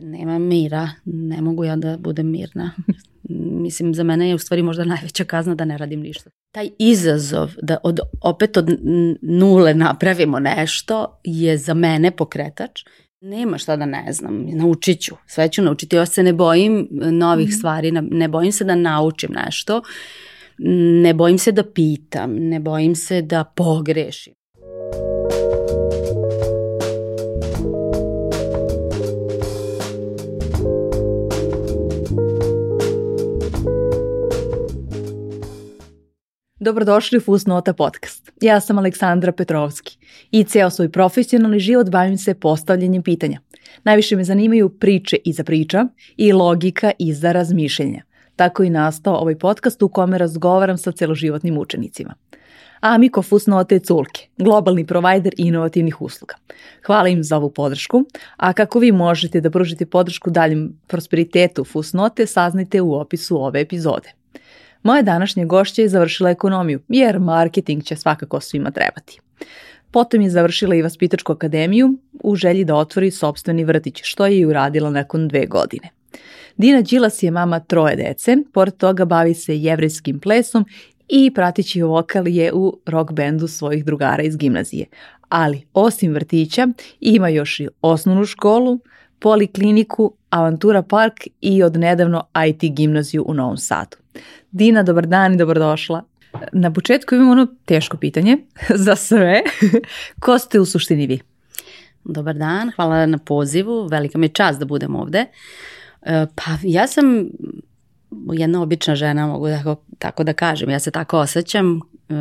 Nema mira, ne mogu ja da budem mirna. Mislim, za mene je u stvari možda najveća kazna da ne radim ništa. Taj izazov da od, opet od nule napravimo nešto je za mene pokretač. Nema šta da ne znam, naučit ću, sve ću naučiti. Ja se ne bojim novih mm. stvari, ne bojim se da naučim nešto, ne bojim se da pitam, ne bojim se da pogrešim. Dobrodošli u Fusnota podcast. Ja sam Aleksandra Petrovski i ceo svoj profesionalni život bavim se postavljanjem pitanja. Najviše me zanimaju priče iza priča i logika iza razmišljenja. Tako i nastao ovaj podcast u kome razgovaram sa celoživotnim učenicima. Amiko Fusnote Culke, globalni provajder inovativnih usluga. Hvala im za ovu podršku, a kako vi možete da pružite podršku daljem prosperitetu Fusnote, saznajte u opisu ove epizode. Moja današnja gošća je završila ekonomiju, jer marketing će svakako svima trebati. Potom je završila i vaspitačku akademiju u želji da otvori sobstveni vrtić, što je i uradila nakon dve godine. Dina Đilas je mama troje dece, pored toga bavi se jevrijskim plesom i pratići vokal je u rock bendu svojih drugara iz gimnazije. Ali, osim vrtića, ima još i osnovnu školu, polikliniku, Avantura park i od nedavno IT gimnaziju u Novom Sadu. Dina, dobar dan i dobrodošla. Na početku imam ono teško pitanje za sve. Ko ste u suštini vi? Dobar dan, hvala na pozivu, velika mi je čast da budem ovde. E, pa ja sam jedna obična žena, mogu tako, tako da kažem, ja se tako osjećam, e,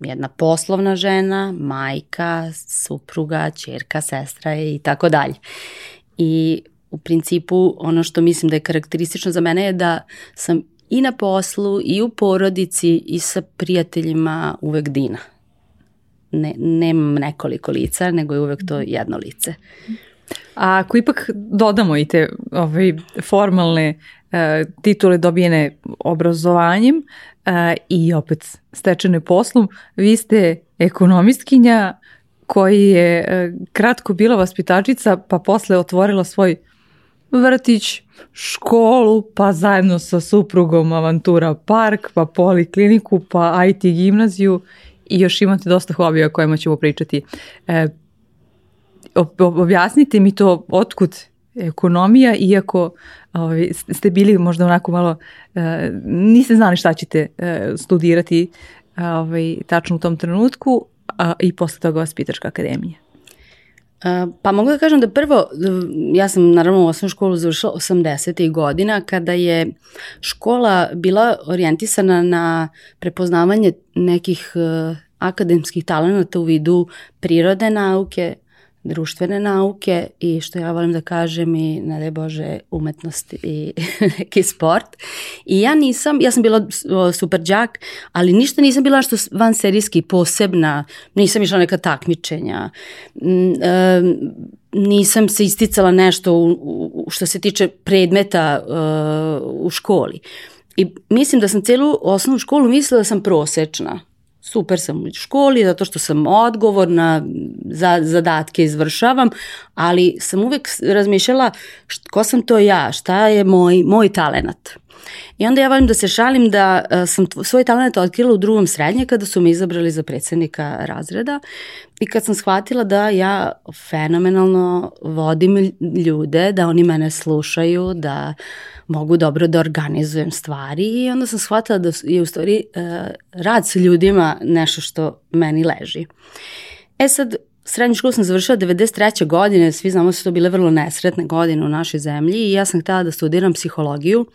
jedna poslovna žena, majka, supruga, čerka, sestra i tako dalje. I u principu ono što mislim da je karakteristično za mene je da sam i na poslu i u porodici i sa prijateljima uvek Dina. Ne, nemam nekoliko lica, nego je uvek to jedno lice. A ako ipak dodamo i te ovaj, formalne e, titule dobijene obrazovanjem e, i opet stečene poslom, vi ste ekonomistkinja koji je e, kratko bila vaspitačica pa posle otvorila svoj vrtić, školu, pa zajedno sa suprugom Avantura Park, pa polikliniku, pa IT gimnaziju i još imate dosta hobija o kojima ćemo pričati. E, objasnite mi to otkud ekonomija, iako ovaj, ste bili možda onako malo, e, niste znali šta ćete e, studirati ovaj, tačno u tom trenutku a, i posle toga vaspitačka akademija. Pa mogu da kažem da prvo, ja sam naravno u osnovnu školu završila 80. godina kada je škola bila orijentisana na prepoznavanje nekih e, akademskih talenata u vidu prirode nauke, društvene nauke i što ja volim da kažem i ne daj Bože umetnost i neki sport. I ja nisam, ja sam bila super džak, ali ništa nisam bila što van serijski posebna, nisam išla neka takmičenja, nisam se isticala nešto u, u, što se tiče predmeta uh, u školi. I mislim da sam celu osnovnu školu mislila da sam prosečna super sam u školi zato što sam odgovorna, za zadatke izvršavam, ali sam uvek razmišljala št, ko sam to ja, šta je moj, moj talenat. I onda ja volim da se šalim da uh, sam svoj talent otkrila u drugom srednje kada su me izabrali za predsednika razreda i kad sam shvatila da ja fenomenalno vodim ljude, da oni mene slušaju, da mogu dobro da organizujem stvari i onda sam shvatila da je u stvari uh, rad sa ljudima nešto što meni leži. E sad, Srednju školu sam završila 93. godine, svi znamo da su to bile vrlo nesretne godine u našoj zemlji i ja sam htela da studiram psihologiju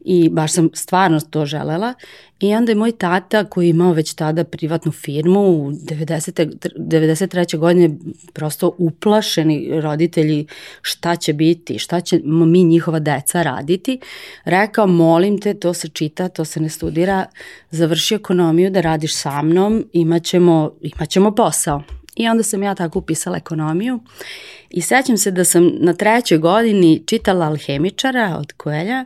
i baš sam stvarno to želela. I onda je moj tata koji je imao već tada privatnu firmu u 90. 93. godine prosto uplašeni roditelji šta će biti, šta će mi njihova deca raditi, rekao molim te to se čita, to se ne studira, završi ekonomiju da radiš sa mnom, imaćemo, imaćemo posao. I onda sam ja tako upisala ekonomiju i sećam se da sam na trećoj godini čitala Alhemičara od Koelja,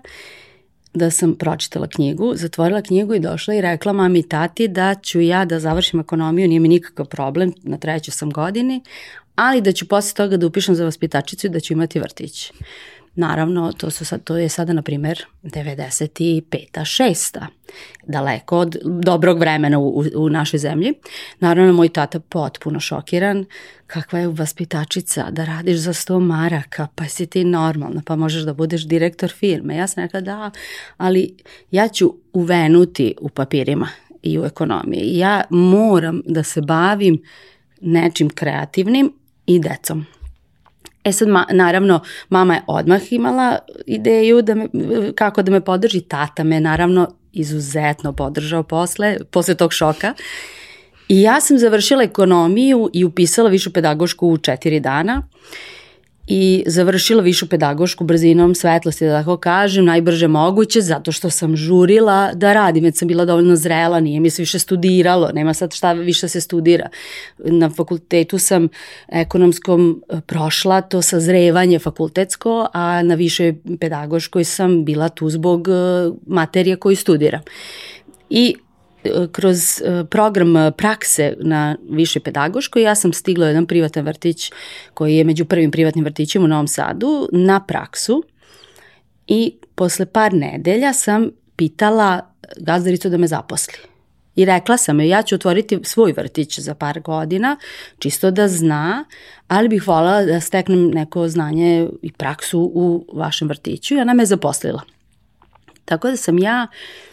da sam pročitala knjigu, zatvorila knjigu i došla i rekla mami i tati da ću ja da završim ekonomiju, nije mi nikakav problem, na trećoj sam godini, ali da ću posle toga da upišem za vaspitačicu i da ću imati vrtić. Naravno, to, su sad, to je sada, na primer, 95. 6. Daleko od dobrog vremena u, u našoj zemlji. Naravno, moj tata potpuno šokiran. Kakva je vaspitačica da radiš za 100 maraka, pa si ti normalna, pa možeš da budeš direktor firme. Ja sam rekla da, ali ja ću uvenuti u papirima i u ekonomiji. Ja moram da se bavim nečim kreativnim i decom. E sad, ma, naravno, mama je odmah imala ideju da me, kako da me podrži, tata me naravno izuzetno podržao posle, posle tog šoka. I ja sam završila ekonomiju i upisala višu pedagošku u četiri dana. Uh, i završila višu pedagošku brzinom svetlosti, da tako kažem, najbrže moguće, zato što sam žurila da radim, već sam bila dovoljno zrela, nije mi se više studiralo, nema sad šta više se studira. Na fakultetu sam ekonomskom e, prošla to sazrevanje fakultetsko, a na višoj pedagoškoj sam bila tu zbog e, materije koju studiram. I kroz e, program prakse na višoj pedagoškoj ja sam stigla u jedan privatan vrtić koji je među prvim privatnim vrtićima u Novom Sadu na praksu i posle par nedelja sam pitala gazdaricu da me zaposli. I rekla sam joj, ja ću otvoriti svoj vrtić za par godina, čisto da zna, ali bih voljela da steknem neko znanje i praksu u vašem vrtiću i ona me zaposlila. Tako da sam ja uh,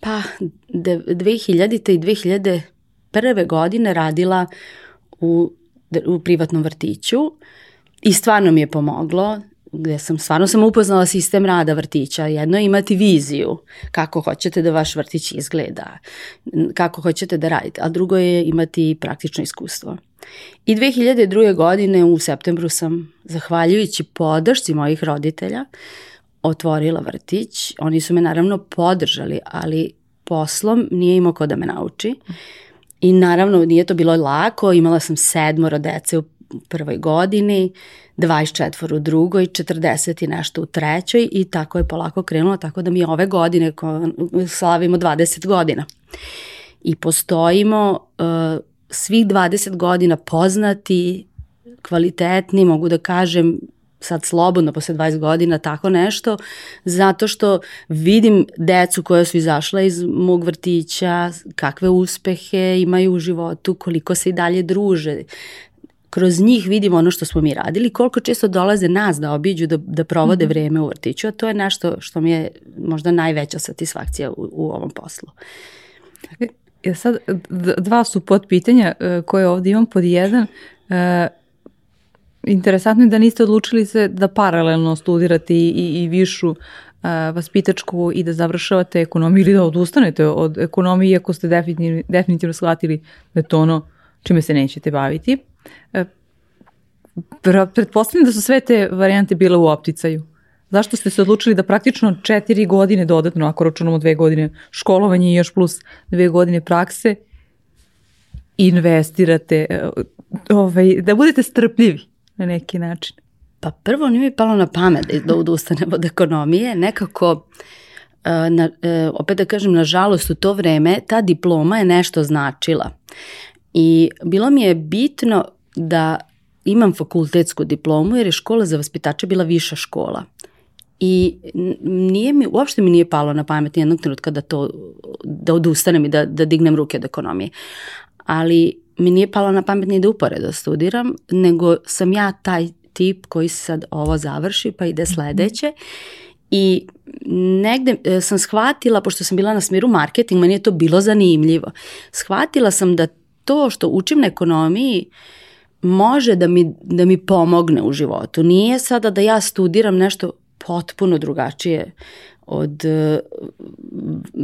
pa 2000. i 2001. godine radila u, u privatnom vrtiću i stvarno mi je pomoglo gde sam stvarno sam upoznala sistem rada vrtića. Jedno je imati viziju kako hoćete da vaš vrtić izgleda, kako hoćete da radite, a drugo je imati praktično iskustvo. I 2002. godine u septembru sam, zahvaljujući podršci mojih roditelja, otvorila vrtić. Oni su me naravno podržali, ali poslom nije imao ko da me nauči. I naravno nije to bilo lako, imala sam sedmoro dece u prvoj godini, 24 u drugoj, 40 i nešto u trećoj i tako je polako krenulo, tako da mi ove godine slavimo 20 godina. I postojimo uh, svih 20 godina poznati, kvalitetni, mogu da kažem, sad slobodno posle 20 godina tako nešto, zato što vidim decu koja su izašla iz mog vrtića, kakve uspehe imaju u životu, koliko se i dalje druže. Kroz njih vidim ono što smo mi radili, koliko često dolaze nas da obiđu, da, da provode mm -hmm. vreme u vrtiću, a to je nešto što mi je možda najveća satisfakcija u, u ovom poslu. Ja sad, dva su pod pitanja e, koje ovde imam pod jedan. E, interesantno je da niste odlučili se da paralelno studirate i, i, višu vaspitačku i da završavate ekonomiju ili da odustanete od ekonomije iako ste definitivno, definitivno shvatili da je to ono čime se nećete baviti. E, pretpostavljam da su sve te varijante bile u opticaju. Zašto ste se odlučili da praktično četiri godine dodatno, ako računamo dve godine školovanja i još plus dve godine prakse, investirate, e, ovaj, da budete strpljivi na neki način? Pa prvo nije mi palo na pamet da odustanem od ekonomije, nekako e, na, e, opet da kažem, nažalost u to vreme ta diploma je nešto značila. I bilo mi je bitno da imam fakultetsku diplomu jer je škola za vaspitače bila viša škola. I nije mi, uopšte mi nije palo na pamet jednog trenutka da to, da odustanem i da, da dignem ruke od ekonomije. Ali mi nije palo na pamet ni da uporedo studiram, nego sam ja taj tip koji sad ovo završi pa ide sledeće. I negde e, sam shvatila, pošto sam bila na smiru marketing, meni je to bilo zanimljivo. Shvatila sam da to što učim na ekonomiji može da mi, da mi pomogne u životu. Nije sada da ja studiram nešto potpuno drugačije od uh,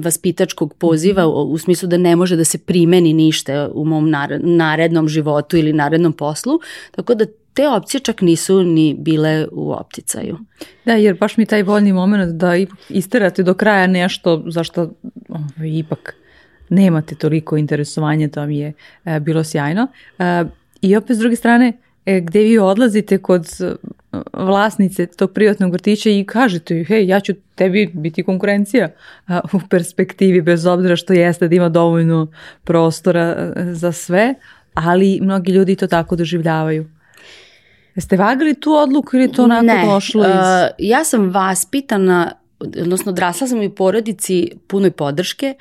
vaspitačkog poziva u, smislu da ne može da se primeni ništa u mom narednom životu ili narednom poslu, tako da te opcije čak nisu ni bile u opticaju. Da, jer baš mi taj voljni moment da isterate do kraja nešto zašto ovaj, ipak nemate toliko interesovanja, to mi je e, bilo sjajno. E, I opet s druge strane, e, gde vi odlazite kod vlasnice tog privatnog vrtića i kažete joj, hej, ja ću tebi biti konkurencija a, u perspektivi, bez obzira što jeste da ima dovoljno prostora za sve, ali mnogi ljudi to tako doživljavaju. Jeste vagali tu odluku ili je to onako ne, došlo iz... uh, ja sam vaspitana odnosno odrasla sam u porodici punoj podrške.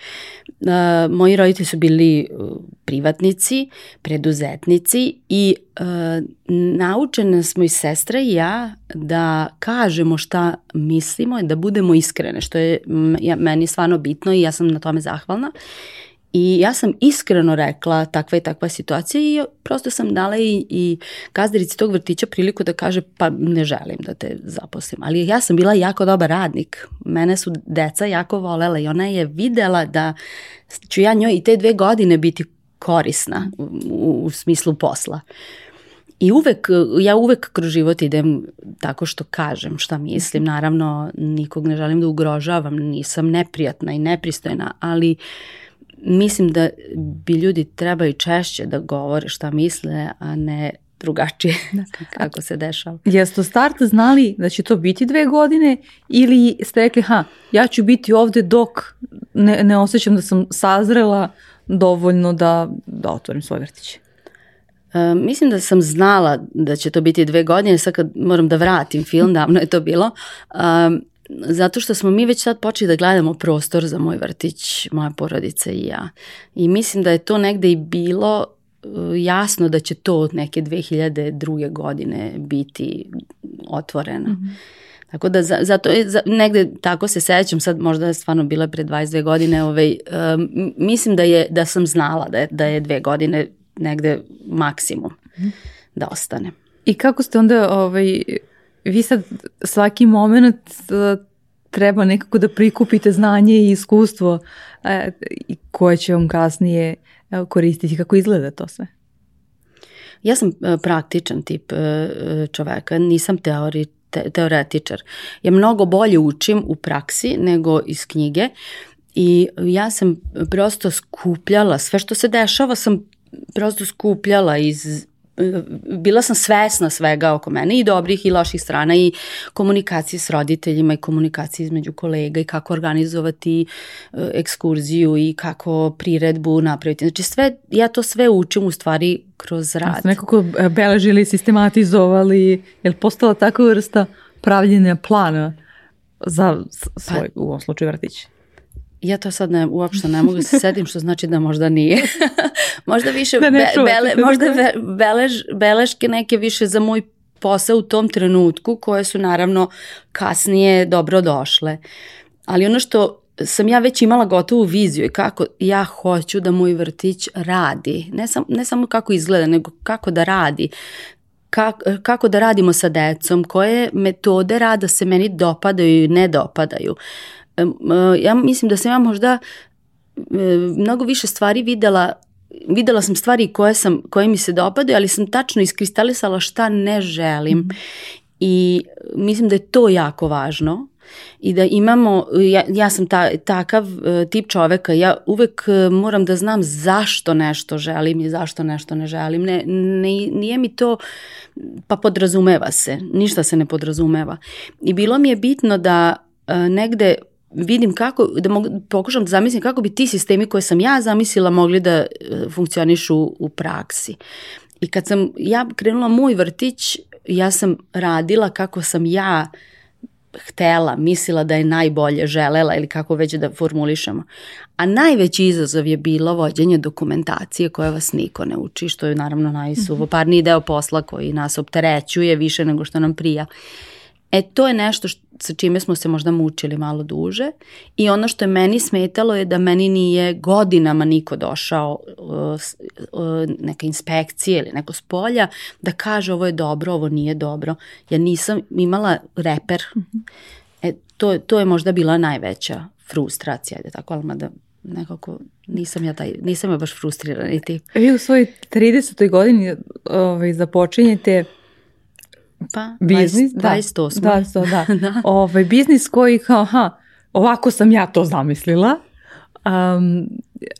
Uh, moji roditelji su bili uh, privatnici, preduzetnici i uh, naučene smo i sestra i ja da kažemo šta mislimo i da budemo iskrene, što je meni stvarno bitno i ja sam na tome zahvalna. I ja sam iskreno rekla takva i takva situacija i prosto sam dala i, i gazdarici tog vrtića priliku da kaže pa ne želim da te zaposlim. Ali ja sam bila jako dobar radnik. Mene su deca jako volela i ona je videla da ću ja njoj i te dve godine biti korisna u, u smislu posla. I uvek, ja uvek kroz život idem tako što kažem šta mislim. Naravno, nikog ne želim da ugrožavam, nisam neprijatna i nepristojna, ali uh, mislim da bi ljudi trebali češće da govore šta misle, a ne drugačije da. kako se dešava. Jeste u startu znali da će to biti dve godine ili ste rekli ha, ja ću biti ovde dok ne, ne osjećam da sam sazrela dovoljno da, da otvorim svoj vrtić? Uh, mislim da sam znala da će to biti dve godine, sad kad moram da vratim film, davno je to bilo. Um, zato što smo mi već sad počeli da gledamo prostor za moj vrtić, moja porodica i ja. I mislim da je to negde i bilo uh, jasno da će to od neke 2002. godine biti otvoreno. Mm -hmm. Tako da za, zato je, za, negde tako se sećam, sad možda je stvarno bila pre 22 godine, ovaj, um, mislim da je da sam znala da je, da je dve godine negde maksimum mm -hmm. da ostane. I kako ste onda ovaj, vi sad svaki moment e, treba nekako da prikupite znanje i iskustvo e, koje će vam kasnije e, koristiti. Kako izgleda to sve? Ja sam praktičan tip čoveka, nisam teori, te, teoretičar. Ja mnogo bolje učim u praksi nego iz knjige i ja sam prosto skupljala sve što se dešava sam prosto skupljala iz bila sam svesna svega oko mene i dobrih i loših strana i komunikacije s roditeljima i komunikacije između kolega i kako organizovati uh, ekskurziju i kako priredbu napraviti. Znači sve, ja to sve učim u stvari kroz rad. Ste nekako e, beležili, sistematizovali, je li postala takva vrsta pravljenja plana za svoj, pa, u ovom slučaju vrtić? Ja to sad ne, uopšte ne mogu da se sedim, što znači da možda nije. možda više da be, bele, možda be, belež, beleške neke više za moj posao u tom trenutku, koje su naravno kasnije dobro došle. Ali ono što sam ja već imala gotovu viziju i kako ja hoću da moj vrtić radi. Ne, sam, ne samo kako izgleda, nego kako da radi. Kako, kako da radimo sa decom, koje metode rada se meni dopadaju i ne dopadaju. Uh, ja mislim da sam ja možda mnogo više stvari videla videla sam stvari koje, sam, koje mi se dopadaju, ali sam tačno iskristalisala šta ne želim. Mm. I mislim da je to jako važno i da imamo, ja, ja sam ta, takav e, tip čoveka, ja uvek e, moram da znam zašto nešto želim i zašto nešto ne želim. Ne, ne, nije mi to, pa podrazumeva se, ništa se ne podrazumeva. I bilo mi je bitno da e, negde vidim kako, da mogu, pokušam da zamislim kako bi ti sistemi koje sam ja zamislila mogli da e, funkcionišu u praksi. I kad sam ja krenula moj vrtić, ja sam radila kako sam ja htela, mislila da je najbolje, želela ili kako već da formulišemo. A najveći izazov je bilo vođenje dokumentacije koje vas niko ne uči, što je naravno najsuvoparniji deo posla koji nas opterećuje više nego što nam prija. E to je nešto što sa čime smo se možda mučili malo duže i ono što je meni smetalo je da meni nije godinama niko došao uh, uh, neka inspekcija ili neko s polja da kaže ovo je dobro, ovo nije dobro. Ja nisam imala reper. E, to, to je možda bila najveća frustracija, ajde tako, ali mada nekako nisam ja taj, nisam ja baš frustrirana i ti. Vi u svojoj 30. godini ovaj, započinjete Pa, biznis, 28. Da, 28, da. da. Ovaj, biznis koji kao, ha, ovako sam ja to zamislila, um,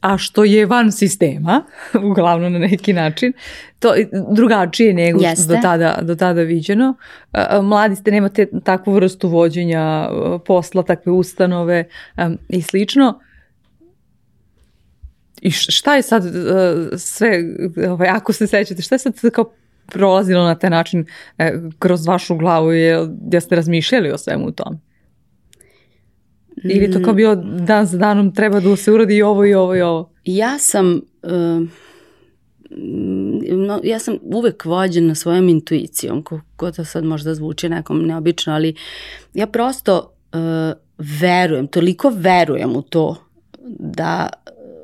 a što je van sistema, uglavnom na neki način, to drugačije nego što do tada, do tada viđeno. Mladi ste, nemate takvu vrstu vođenja posla, takve ustanove um, i slično. I šta je sad uh, sve, ovaj, ako se sećate, šta je sad kao prolazilo na taj način e, kroz vašu glavu, je, da ste razmišljali o svemu tom? Ili to kao bio dan za danom treba da se uradi i ovo i ovo i ovo? Ja sam... Uh, no, ja sam uvek vođena svojom intuicijom, ko, ko to sad možda zvuči nekom neobično, ali ja prosto uh, verujem, toliko verujem u to da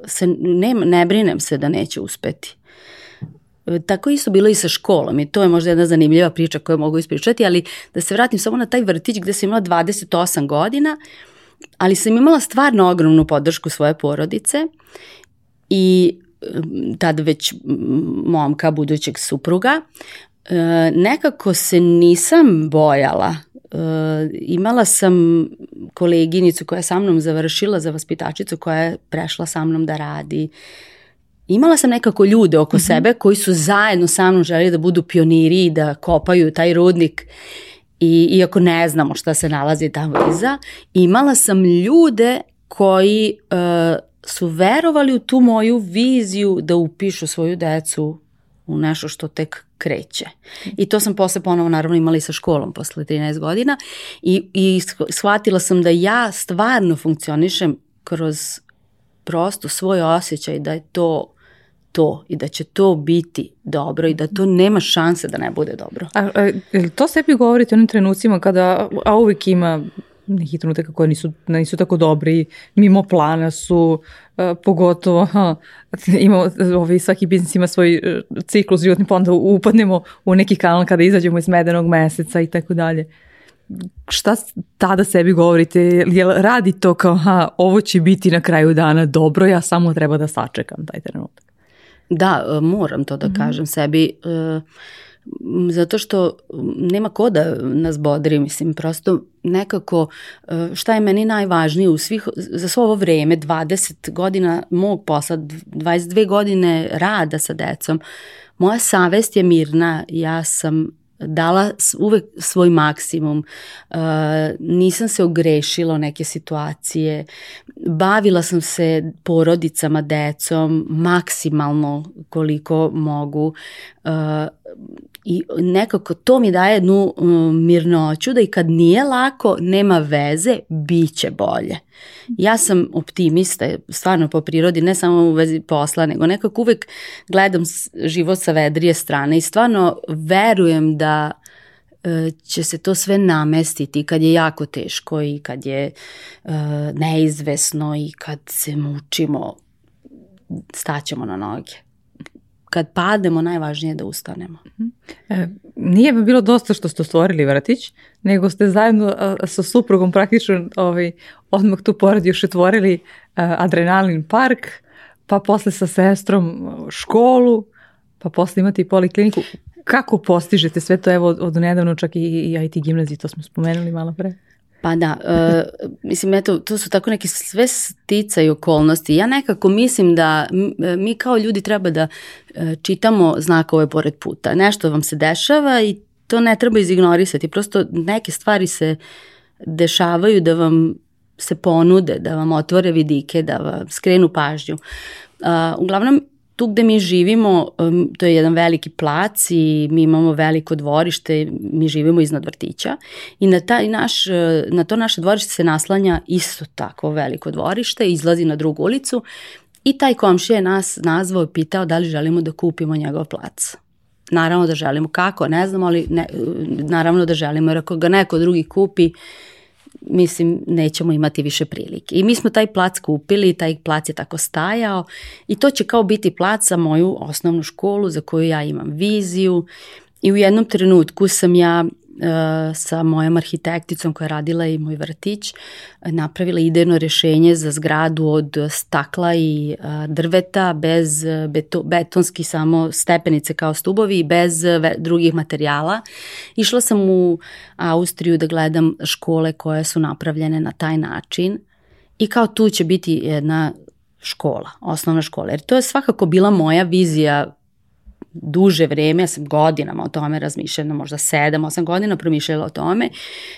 se ne, ne brinem se da neće uspeti. Tako isto bilo i sa školom i to je možda jedna zanimljiva priča koju mogu ispričati, ali da se vratim samo na taj vrtić gde sam imala 28 godina, ali sam imala stvarno ogromnu podršku svoje porodice i tada već momka budućeg supruga, e, nekako se nisam bojala. E, imala sam koleginicu koja je sa mnom završila za vaspitačicu koja je prešla sa mnom da radi. Imala sam nekako ljude oko mm -hmm. sebe koji su zajedno sa mnom želi da budu pioniri i da kopaju taj rudnik i iako ne znamo šta se nalazi tamo iza, imala sam ljude koji uh, su verovali u tu moju viziju da upišu svoju decu u nešto što tek kreće. I to sam posle ponovo naravno imala i sa školom posle 13 godina i, i shvatila sam da ja stvarno funkcionišem kroz prosto svoj osjećaj da je to to i da će to biti dobro i da to nema šanse da ne bude dobro. A, a to sebi govorite onim trenucima kada, a uvijek ima neki trenutaka koje nisu, nisu tako dobri, mimo plana su, uh, pogotovo, ha, imamo, ovaj, svaki biznis ima svoj uh, ciklus životni, pa onda upadnemo u neki kanal kada izađemo iz medenog meseca i tako dalje. Šta tada sebi govorite? Jel radi to kao, ha, ovo će biti na kraju dana dobro, ja samo treba da sačekam taj trenutak? Da, e, moram to da mm -hmm. kažem sebi. Uh, zato što nema ko da nas bodri, mislim, prosto nekako e, šta je meni najvažnije u svih, za svo ovo vreme, 20 godina mog posla, 22 godine rada sa decom, moja savest je mirna, ja sam dala uvek svoj maksimum, nisam se ogrešila o neke situacije, bavila sam se porodicama, decom, maksimalno koliko mogu uh, i nekako to mi daje jednu um, mirnoću da i kad nije lako, nema veze, bit će bolje. Ja sam optimista, stvarno po prirodi, ne samo u vezi posla, nego nekako uvek gledam život sa vedrije strane i stvarno verujem da će se to sve namestiti kad je jako teško i kad je uh, neizvesno i kad se mučimo, staćemo na noge kad pademo, najvažnije je da ustanemo. Mhm. E, nije bi bilo dosta što ste stvorili vratić, nego ste zajedno sa suprugom praktično ovaj, odmah tu pored još otvorili adrenalin park, pa posle sa sestrom školu, pa posle imate i polikliniku. Kako postižete sve to, evo od, nedavno čak i, i IT gimnaziji, to smo spomenuli malo pre? Pa da, uh, mislim, eto, to su tako neke sve stica i okolnosti. Ja nekako mislim da mi kao ljudi treba da uh, čitamo znakove pored puta. Nešto vam se dešava i to ne treba izignorisati. Prosto neke stvari se dešavaju da vam se ponude, da vam otvore vidike, da vam skrenu pažnju. Uh, uglavnom, tu gde mi živimo, to je jedan veliki plac i mi imamo veliko dvorište, mi živimo iznad vrtića i na, taj naš, e, na to naše dvorište se naslanja isto tako veliko dvorište, izlazi na drugu ulicu i taj komšija je nas nazvao i pitao da li želimo da kupimo njegov plac. Naravno da želimo, kako, ne znamo, ali ne, naravno da želimo, jer ako ga neko drugi kupi, mislim, nećemo imati više prilike. I mi smo taj plac kupili, taj plac je tako stajao i to će kao biti plac za moju osnovnu školu za koju ja imam viziju i u jednom trenutku sam ja sa mojom arhitekticom koja je radila i moj vrtić napravila idejno rešenje za zgradu od stakla i e, drveta bez beto, betonski samo stepenice kao stubovi i bez drugih materijala. Išla sam u Austriju da gledam škole koje su napravljene na taj način i kao tu će biti jedna škola, osnovna škola. Jer to je svakako bila moja vizija duže vreme, ja sam godinama o tome razmišljala, možda 7-8 godina promišljala o tome,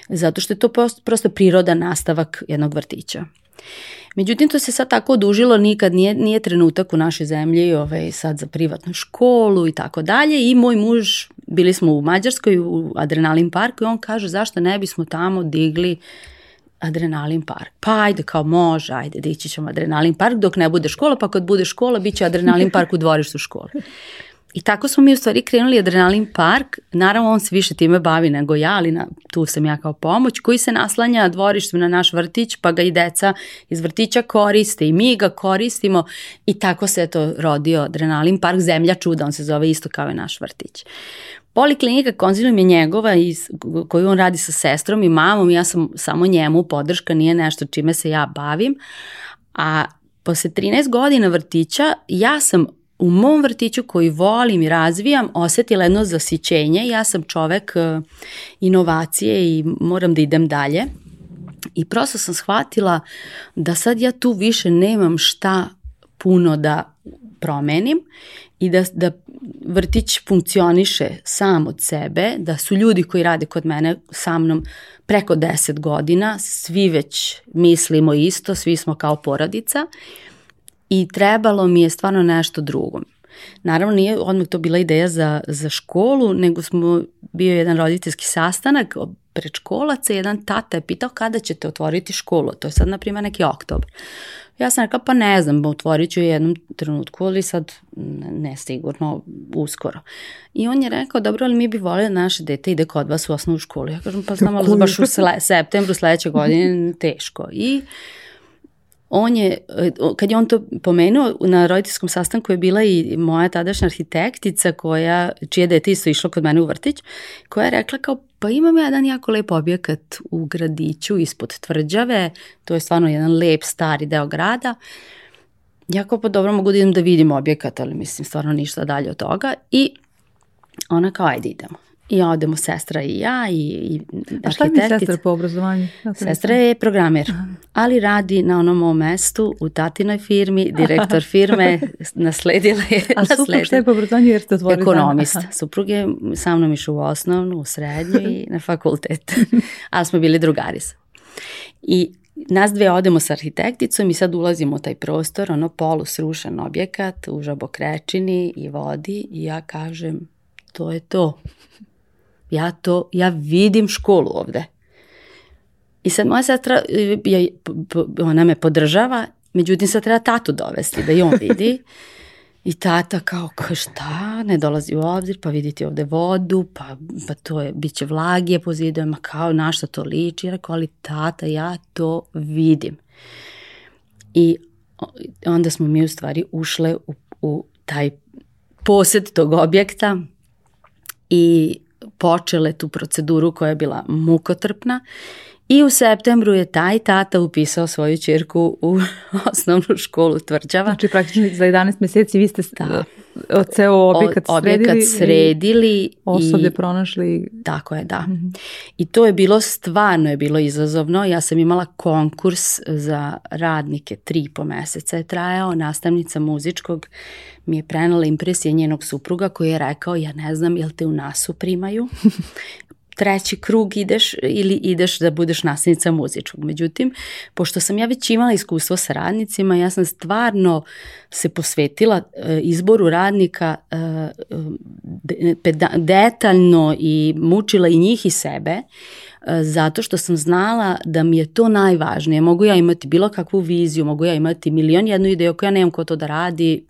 zato što je to prosto, prirodan nastavak jednog vrtića. Međutim, to se sad tako odužilo, nikad nije, nije trenutak u našoj zemlji ovaj, sad za privatnu školu i tako dalje i moj muž, bili smo u Mađarskoj u Adrenalin parku i on kaže zašto ne bismo tamo digli adrenalin park. Pa ajde kao može, ajde dići ćemo adrenalin park dok ne bude škola, pa kad bude škola bit će adrenalin park u dvorištu škole. I tako smo mi u stvari krenuli Adrenalin park, naravno on se više time bavi nego ja, ali na, tu sam ja kao pomoć, koji se naslanja dvorištem na naš vrtić, pa ga i deca iz vrtića koriste i mi ga koristimo. I tako se to rodio Adrenalin park, Zemlja čuda, on se zove isto kao i naš vrtić. Poliklinika konzilium je njegova iz, koju on radi sa sestrom i mamom, ja sam samo njemu podrška, nije nešto čime se ja bavim, a posle 13 godina vrtića ja sam u mom vrtiću koji volim i razvijam osetila jedno zasićenje. Ja sam čovek e, inovacije i moram da idem dalje. I prosto sam shvatila da sad ja tu više nemam šta puno da promenim i da, da vrtić funkcioniše sam od sebe, da su ljudi koji rade kod mene sa mnom preko 10 godina, svi već mislimo isto, svi smo kao porodica i trebalo mi je stvarno nešto drugo. Naravno nije odmah to bila ideja za, za školu, nego smo bio jedan roditeljski sastanak predškolaca, jedan tata je pitao kada ćete otvoriti školu, to je sad na primjer neki oktobar. Ja sam rekla pa ne znam, otvorit ću jednom trenutku, ali sad ne sigurno uskoro. I on je rekao, dobro, ali mi bi volili da naše dete ide kod vas u osnovu školu. Ja kažem, pa znam, ali baš u septembru sledeće godine teško. I on je, kad je on to pomenuo, na roditeljskom sastanku je bila i moja tadašnja arhitektica koja, čije dete isto išlo kod mene u vrtić, koja je rekla kao, pa imam jedan jako lep objekat u gradiću ispod tvrđave, to je stvarno jedan lep stari deo grada, ja kao pa dobro mogu da idem da vidim objekat, ali mislim stvarno ništa dalje od toga i ona kao ajde idemo. I odemo sestra i ja i, i A šta mi sestra po obrazovanju? Ja sestra je programer, Aha. ali radi na onom mom mestu u tatinoj firmi, direktor firme, nasledila je. A suprug šta je po obrazovanju jer ste otvorili? Ekonomist. Aha. Suprug je sa mnom išao u osnovnu, u srednju i na fakultet. ali smo bili drugari. I nas dve odemo sa arhitekticom i sad ulazimo u taj prostor, ono polu srušen objekat u žabokrečini i vodi i ja kažem to je to. Ja to, ja vidim školu ovde. I sad moja sestra, ja, ona me podržava, međutim sad treba tatu dovesti da i on vidi. I tata kao, ka šta, ne dolazi u obzir, pa vidite ovde vodu, pa, pa to je, bit će vlagije po zidovima, kao na što to liči, rekao, ali tata, ja to vidim. I onda smo mi u stvari ušle u, u taj posed tog objekta i počele tu proceduru koja je bila mukotrpna i u septembru je taj tata upisao svoju čirku u osnovnu školu tvrđava. Znači praktično za 11 meseci vi ste da. ceo objekat, objekat sredili, sredili osobe i, pronašli. Tako je, da. Mm -hmm. I to je bilo stvarno je bilo izazovno. Ja sam imala konkurs za radnike, tri po meseca je trajao, nastavnica muzičkog mi je prenala impresije njenog supruga koji je rekao ja ne znam jel te u nasu primaju treći krug ideš ili ideš da budeš nastavnica muzičkog. Međutim, pošto sam ja već imala iskustvo sa radnicima, ja sam stvarno se posvetila e, izboru radnika e, detaljno i mučila i njih i sebe, zato što sam znala da mi je to najvažnije. Mogu ja imati bilo kakvu viziju, mogu ja imati milion jednu ideju, ako ja nemam ko to da radi,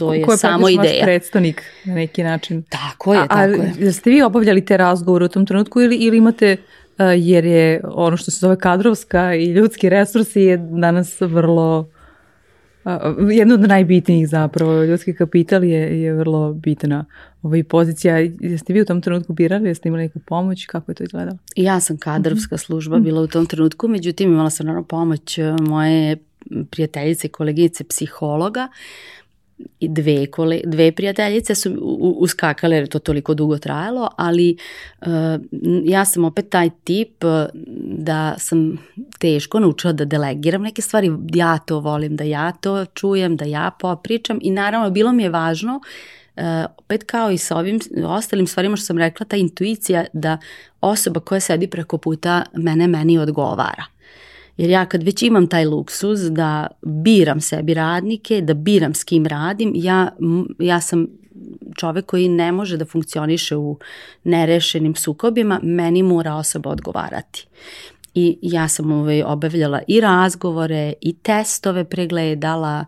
to je, je samo ideja. Ko je predstavnik na neki način. Tako je, a, tako a, je. Ste vi obavljali te razgovore u tom trenutku ili, ili imate uh, jer je ono što se zove kadrovska i ljudski resursi je danas vrlo uh, jedno od najbitnijih zapravo, ljudski kapital je, je vrlo bitna ovaj pozicija. Jeste vi u tom trenutku birali, jeste imali neku pomoć, kako je to izgledalo? Ja sam kadrovska mhm. služba bila u tom trenutku, međutim imala sam naravno pomoć moje prijateljice i koleginice psihologa, i dve, kole, dve prijateljice su uskakale jer je to toliko dugo trajalo, ali uh, ja sam opet taj tip uh, da sam teško naučila da delegiram neke stvari, ja to volim da ja to čujem, da ja popričam i naravno bilo mi je važno Uh, opet kao i sa ovim ostalim stvarima što sam rekla, ta intuicija da osoba koja sedi preko puta mene meni odgovara. Jer ja kad već imam taj luksuz da biram sebi radnike, da biram s kim radim, ja, ja sam čovek koji ne može da funkcioniše u nerešenim sukobima, meni mora osoba odgovarati. I ja sam ovaj, obavljala i razgovore i testove pregledala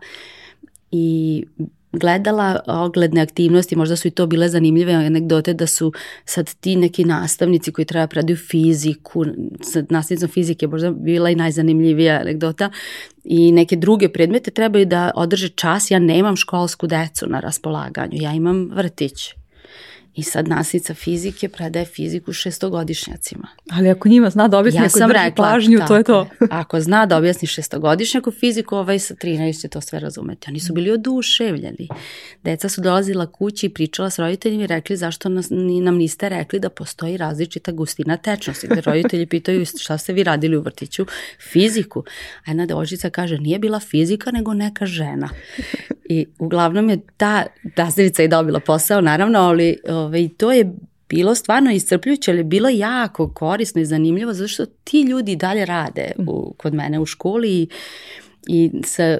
i gledala ogledne aktivnosti, možda su i to bile zanimljive anegdote da su sad ti neki nastavnici koji treba predaju fiziku, sa nastavnicom fizike možda bila i najzanimljivija anegdota i neke druge predmete trebaju da održe čas, ja nemam školsku decu na raspolaganju, ja imam vrtić I sad nastavnica fizike predaje fiziku šestogodišnjacima. Ali ako njima zna da objasni, ja ako drži rekla, pažnju, to je to. ako zna da objasni šestogodišnjaku fiziku, ovaj sa 13 će to sve razumeti. Oni su bili oduševljeni. Deca su dolazila kući i pričala s roditeljima i rekli zašto nas, nam niste rekli da postoji različita gustina tečnosti. Gde roditelji pitaju šta ste vi radili u vrtiću? Fiziku. A jedna devočica kaže nije bila fizika nego neka žena. I uglavnom je ta nastavnica i dobila posao, naravno, ali ovaj, to je bilo stvarno iscrpljujuće, ali je bilo jako korisno i zanimljivo zato što ti ljudi dalje rade u, kod mene u školi i, i sa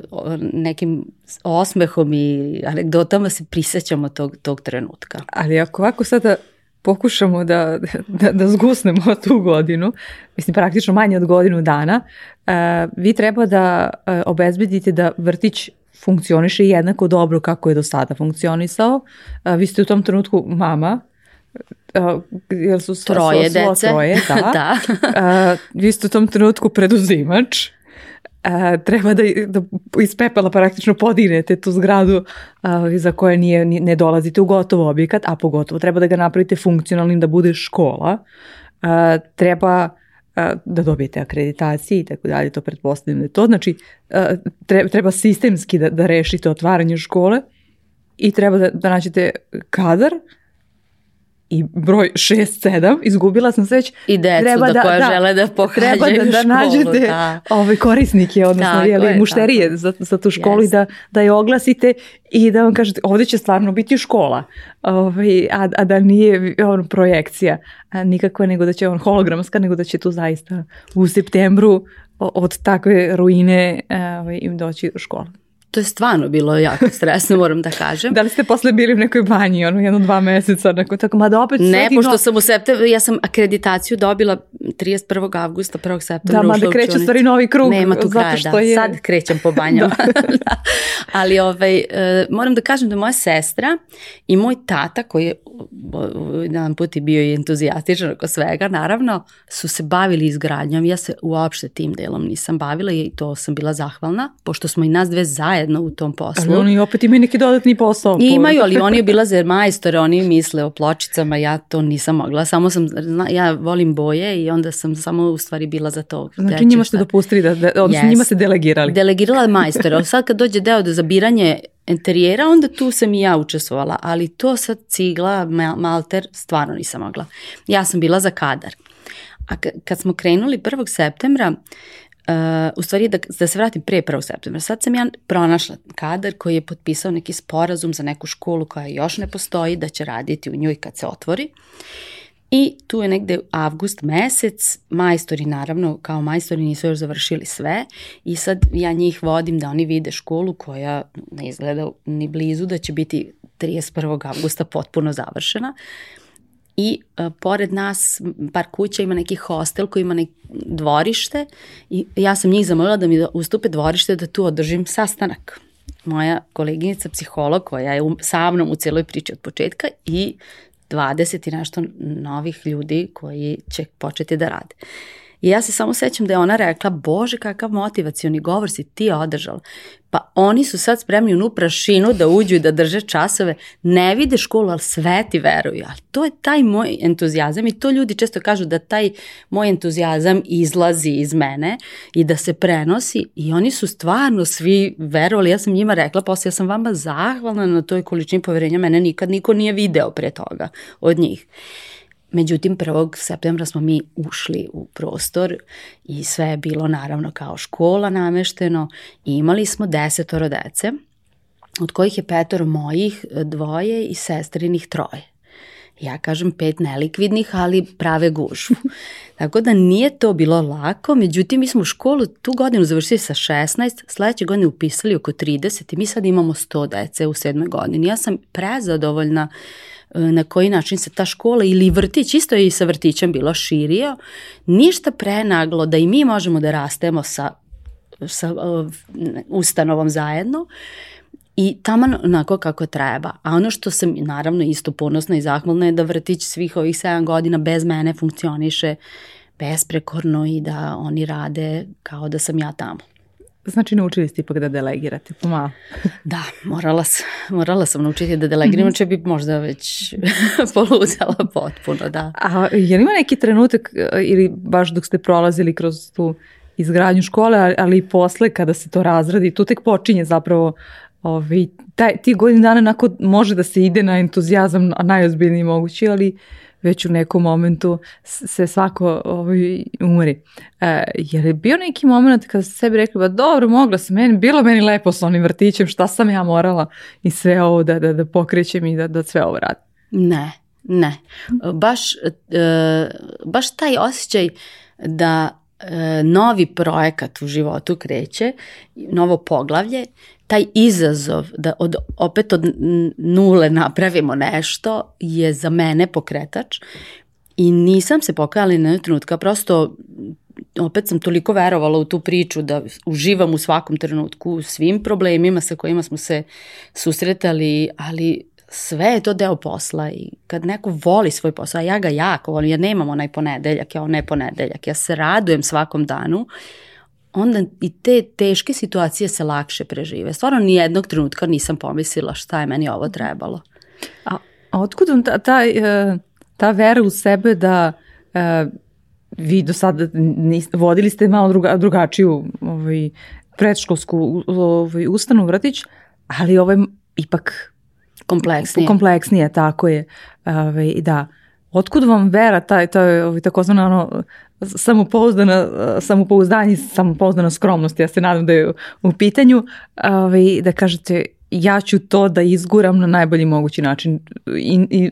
nekim osmehom i anegdotama se prisećamo tog, tog trenutka. Ali ako ovako sada pokušamo da, da, da zgusnemo tu godinu, mislim praktično manje od godinu dana, uh, vi treba da uh, obezbedite da vrtić funkcioniše jednako dobro kako je do sada funkcionisao. Uh, vi ste u tom trenutku mama, jer su svo, troje svo, dece. Troje, da. da. vi ste u tom trenutku preduzimač. Uh, treba da, da iz pepela praktično podignete tu zgradu uh, za koje nije, ne dolazite u gotov objekat, a pogotovo treba da ga napravite funkcionalnim da bude škola. Uh, treba da dobijete akreditacije i tako dalje, to pretpostavljam da je to. Znači, treba sistemski da, da rešite otvaranje škole i treba da, da nađete kadar i broj 6-7, izgubila sam se već. I decu treba da, da koja da, žele da pohađaju treba da, da školu. nađete da. Ove korisnike, odnosno tako jeli, je, mušterije za, za tu školu yes. i da, da je oglasite i da vam kažete ovde će stvarno biti škola, ovaj, a, a da nije on, projekcija a, nikakva, nego da će on hologramska, nego da će tu zaista u septembru od takve ruine ovaj, im doći u školu to je stvarno bilo jako stresno, moram da kažem. da li ste posle bili u nekoj banji, ono jedno dva meseca, neko tako, ma da opet Ne, pošto no... sam u septembru, ja sam akreditaciju dobila 31. avgusta, 1. septembra. Da, mada kreće stvari novi krug. Nema tu kraja, da. Je... Sad krećem po banjama. da. Ali ovaj, uh, moram da kažem da moja sestra i moj tata, koji je jedan put i bio i entuzijastičan oko svega, naravno, su se bavili izgradnjom. Ja se uopšte tim delom nisam bavila i to sam bila zahvalna, pošto smo i nas dve zajedno u tom poslu. Ali oni opet imaju neki dodatni posao. I imaju, ali oni obilaze majstore, oni misle o pločicama, ja to nisam mogla. Samo sam, ja volim boje i onda sam samo u stvari bila za to. Znači njima ste dopustili, da, da, odnosno yes. njima ste delegirali. Delegirala majstore. Sad kad dođe deo da zabiranje interijera, onda tu sam i ja učestvovala, ali to sad cigla, malter, stvarno nisam mogla. Ja sam bila za kadar. A kad smo krenuli 1. septembra, uh, u stvari da, da se vratim pre 1. septembra, sad sam ja pronašla kadar koji je potpisao neki sporazum za neku školu koja još ne postoji, da će raditi u njoj kad se otvori. I tu je negde avgust mesec, majstori naravno, kao majstori nisu još završili sve i sad ja njih vodim da oni vide školu koja ne izgleda ni blizu da će biti 31. avgusta potpuno završena. I a, pored nas, par kuća ima neki hostel koji ima neki dvorište i ja sam njih zamolila da mi da ustupe dvorište da tu održim sastanak moja koleginica psiholog koja je sa mnom u cijeloj priči od početka i 20 i nešto novih ljudi koji će početi da rade. I ja se samo sećam da je ona rekla, bože kakav motivacioni govor si ti održala. Pa oni su sad spremni u nu prašinu da uđu i da drže časove, ne vide školu, ali sve ti veruju. Ali to je taj moj entuzijazam i to ljudi često kažu da taj moj entuzijazam izlazi iz mene i da se prenosi i oni su stvarno svi verovali. Ja sam njima rekla, posle ja sam vama zahvalna na toj količini poverenja, mene nikad niko nije video pre toga od njih. Međutim, 1. septembra smo mi ušli u prostor i sve je bilo naravno kao škola namešteno i imali smo desetoro dece, od kojih je petor mojih, dvoje i sestrinih troje. Ja kažem pet nelikvidnih, ali prave gužvu. Tako da nije to bilo lako, međutim mi smo u školu tu godinu završili sa 16, sledeće godine upisali oko 30 i mi sad imamo 100 dece u sedmoj godini. Ja sam prezadovoljna na koji način se ta škola ili vrtić, isto je i sa vrtićem bilo širio, ništa prenaglo da i mi možemo da rastemo sa, sa uh, ustanovom zajedno, i taman onako kako treba. A ono što sam naravno isto ponosna i zahvalna je da vrtić svih ovih 7 godina bez mene funkcioniše besprekorno i da oni rade kao da sam ja tamo. Znači naučili ste ipak da delegirate pomalo. da, morala, sam, morala sam naučiti da delegiram, mm -hmm. bi možda već poluzela potpuno, da. A je li ima neki trenutak e, ili baš dok ste prolazili kroz tu izgradnju škole, ali i posle kada se to razradi, tu tek počinje zapravo Ovi, taj, ti godin dana nakon može da se ide na entuzijazam najozbiljniji mogući, ali već u nekom momentu se svako ovaj, umri. E, je li bio neki moment kada ste sebi rekli, ba dobro, mogla sam, meni, bilo meni lepo sa onim vrtićem, šta sam ja morala i sve ovo da, da, da pokrećem i da, da sve ovo radim? Ne, ne. Baš, e, baš taj osjećaj da e, novi projekat u životu kreće, novo poglavlje, taj izazov da od, opet od nule napravimo nešto je za mene pokretač i nisam se pokajala na trenutka, prosto opet sam toliko verovala u tu priču da uživam u svakom trenutku, u svim problemima sa kojima smo se susretali, ali sve je to deo posla i kad neko voli svoj posao, a ja ga jako volim, ja nemam onaj ponedeljak, ja ne ponedeljak, ja se radujem svakom danu, onda i te teške situacije se lakše prežive. Stvarno ni jednog trenutka nisam pomislila šta je meni ovo trebalo. A, a otkud vam ta, ta, e, ta vera u sebe da uh, vi do sada niste, vodili ste malo druga, drugačiju ovaj, predškolsku ovaj, ustanu vratić, ali ovo je ipak kompleksnije. Kompleksnije, tako je. Ovaj, da. Otkud vam vera, taj, taj, ovaj, takozvano ono, samopouzdana, samopouzdanje, samopouzdana skromnost, ja se nadam da je u pitanju, ovaj, da kažete ja ću to da izguram na najbolji mogući način. I, i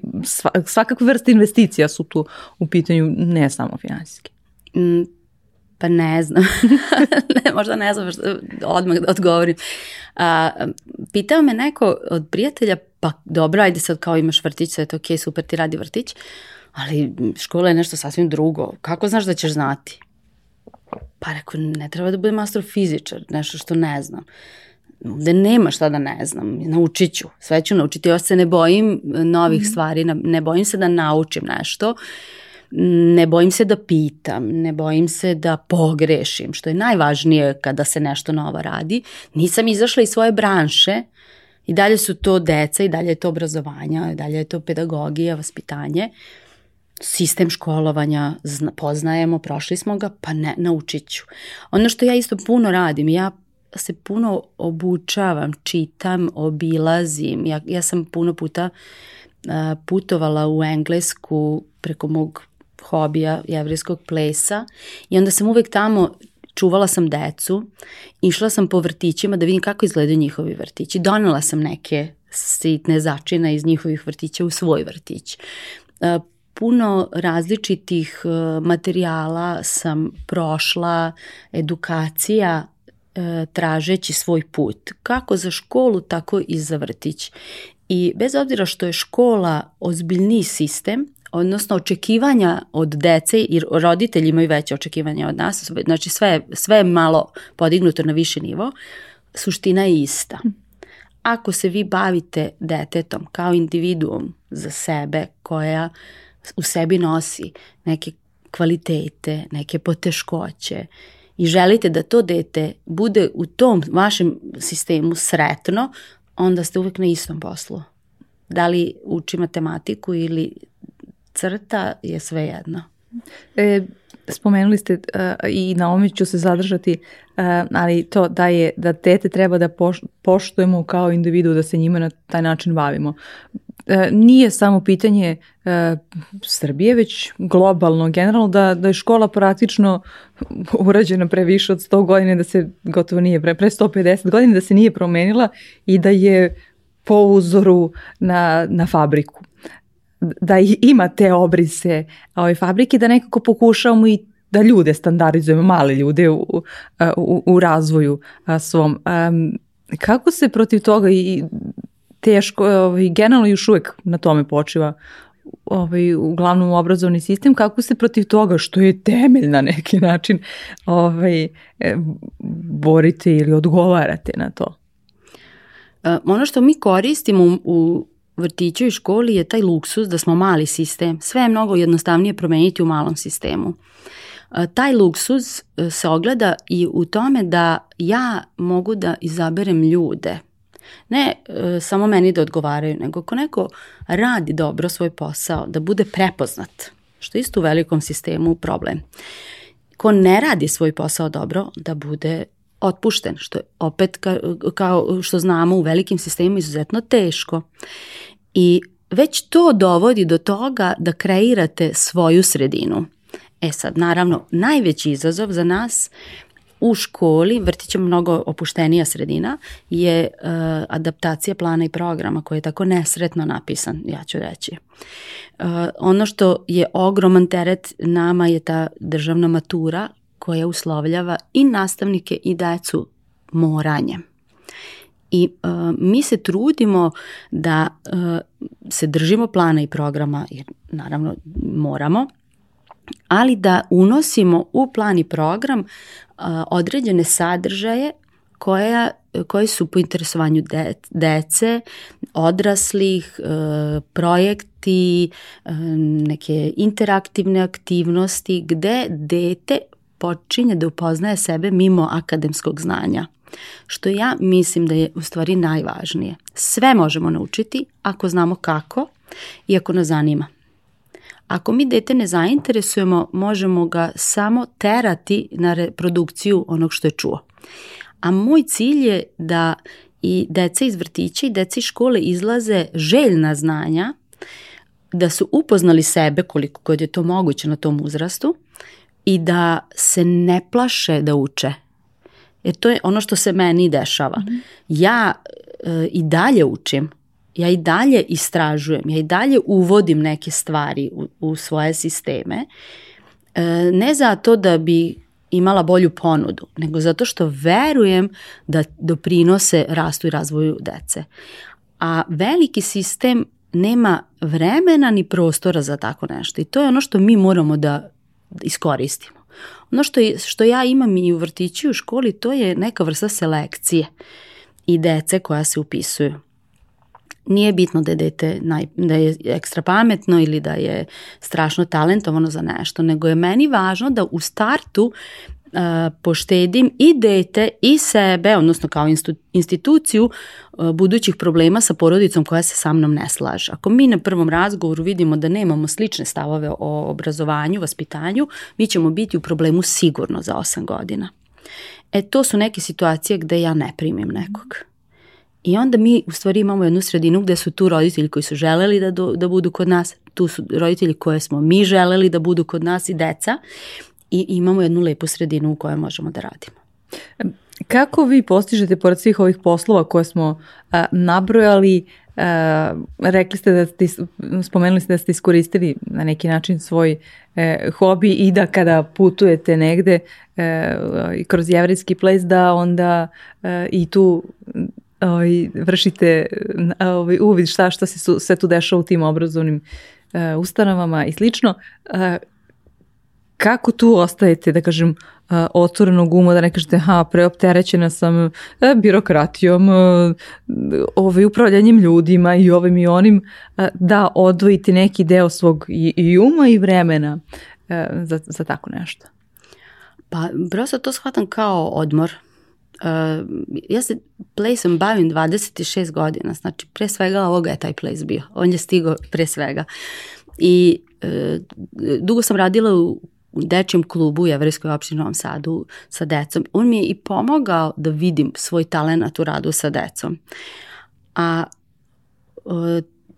svakakve vrste investicija su tu u pitanju, ne samo finansijski. Mm, pa ne znam, ne, možda ne znam što odmah da odgovorim. A, pitao me neko od prijatelja, pa dobro, ajde sad kao imaš vrtić, sve to ok, super ti radi vrtić, ali škola je nešto sasvim drugo. Kako znaš da ćeš znati? Pa rekao, ne treba da budem astrofizičar, nešto što ne znam. Ovde nema šta da ne znam, naučit ću, sve ću naučiti, ja se ne bojim novih mm. stvari, ne bojim se da naučim nešto, ne bojim se da pitam, ne bojim se da pogrešim, što je najvažnije kada se nešto novo radi. Nisam izašla iz svoje branše, i dalje su to deca, i dalje je to obrazovanja, i dalje je to pedagogija, vaspitanje. Uh, sistem školovanja poznajemo, prošli smo ga, pa ne, naučit ću. Ono što ja isto puno radim, ja se puno obučavam, čitam, obilazim. Ja, ja sam puno puta uh, putovala u Englesku preko mog hobija jevrijskog plesa i onda sam uvek tamo čuvala sam decu, išla sam po vrtićima da vidim kako izgledaju njihovi vrtići. Donela sam neke sitne začina iz njihovih vrtića u svoj vrtić puno različitih e, materijala sam prošla, edukacija e, tražeći svoj put, kako za školu, tako i za vrtić. I bez obzira što je škola ozbiljniji sistem, odnosno očekivanja od dece, jer roditelji imaju veće očekivanja od nas, znači sve, sve je malo podignuto na više nivo, suština je ista. Ako se vi bavite detetom kao individuum za sebe koja uh, u sebi nosi neke kvalitete, neke poteškoće i želite da to dete bude u tom vašem sistemu sretno, onda ste uvek na istom poslu. Da li uči matematiku ili crta je sve jedno. E, spomenuli ste uh, i na ome ću se zadržati, uh, ali to da je da tete treba da poš, poštujemo kao individu, da se njima na taj način bavimo. E, nije samo pitanje e, Srbije, već globalno, generalno, da, da je škola praktično urađena pre više od 100 godina, da se gotovo nije, pre, pre 150 godina, da se nije promenila i da je po uzoru na, na fabriku. da ima te obrise ove fabrike, da nekako pokušavamo i da ljude standardizujemo, male ljude u, u, u razvoju svom. Kako se protiv toga i teško, ovaj, generalno još uvek na tome počiva ovaj, uglavnom obrazovni sistem, kako se protiv toga, što je temelj na neki način, ovaj, e, borite ili odgovarate na to? Uh, ono što mi koristimo u, vrtiću i školi je taj luksus da smo mali sistem. Sve je mnogo jednostavnije promeniti u malom sistemu. Uh, taj luksus se ogleda i u tome da ja mogu da izaberem ljude – ne e, samo meni da odgovaraju, nego ako neko radi dobro svoj posao, da bude prepoznat, što isto u velikom sistemu problem. Ko ne radi svoj posao dobro, da bude otpušten, što je opet ka, kao što znamo u velikim sistemima izuzetno teško. I već to dovodi do toga da kreirate svoju sredinu. E sad, naravno, najveći izazov za nas u školi, vrtić je mnogo opuštenija sredina, je uh, adaptacija plana i programa koji je tako nesretno napisan, ja ću reći. Uh, ono što je ogroman teret nama je ta državna matura koja uslovljava i nastavnike i decu moranjem. I uh, mi se trudimo da uh, se držimo plana i programa, jer naravno moramo, ali da unosimo u plan i program određene sadržaje koja, koji su po interesovanju de, dece, odraslih, e, projekti, e, neke interaktivne aktivnosti gde dete počinje da upoznaje sebe mimo akademskog znanja. Što ja mislim da je u stvari najvažnije. Sve možemo naučiti ako znamo kako i ako nas zanima. Ako mi dete ne zainteresujemo, možemo ga samo terati na reprodukciju onog što je čuo. A moj cilj je da i deca iz vrtića i deca iz škole izlaze željna znanja, da su upoznali sebe koliko god je to moguće na tom uzrastu i da se ne plaše da uče. Jer to je ono što se meni dešava. Mm -hmm. Ja e, i dalje učim, ja i dalje istražujem, ja i dalje uvodim neke stvari u, u svoje sisteme, e, ne zato da bi imala bolju ponudu, nego zato što verujem da doprinose rastu i razvoju dece. A veliki sistem nema vremena ni prostora za tako nešto i to je ono što mi moramo da iskoristimo. Ono što, što ja imam i u vrtiću i u školi, to je neka vrsta selekcije i dece koja se upisuju nije bitno da je dete naj, da je ekstra pametno ili da je strašno talentovano za nešto, nego je meni važno da u startu uh, poštedim i dete i sebe, odnosno kao instituciju uh, budućih problema sa porodicom koja se sa mnom ne slaže. Ako mi na prvom razgovoru vidimo da nemamo slične stavove o obrazovanju, vaspitanju, mi ćemo biti u problemu sigurno za 8 godina. E to su neke situacije gde ja ne primim nekog. I onda mi u stvari imamo jednu sredinu gde su tu roditelji koji su želeli da, do, da budu kod nas, tu su roditelji koje smo mi želeli da budu kod nas i deca i imamo jednu lepu sredinu u kojoj možemo da radimo. Kako vi postižete, pored svih ovih poslova koje smo a, nabrojali, a, rekli ste da ste, spomenuli ste da ste iskoristili na neki način svoj e, hobi i da kada putujete negde e, kroz jevrijski ples da onda e, i tu ovaj, vršite ovaj, uvid šta, šta se su, sve tu dešava u tim obrazovnim uh, ustanovama i slično. Uh, kako tu ostajete, da kažem, uh, otvorenog uma, da ne kažete, ha, preopterećena sam uh, birokratijom, uh, ovaj, upravljanjem ljudima i ovim i onim, uh, da odvojite neki deo svog i, i uma i vremena uh, za, za tako nešto? Pa, prosto to shvatam kao odmor ja se plejsom bavim 26 godina, znači pre svega ovoga je taj plejs bio, on je stigao pre svega. I uh, dugo sam radila u u dečijem klubu u Jevrejskoj opštini Novom Sadu sa decom. On mi je i pomogao da vidim svoj talent u radu sa decom. A uh,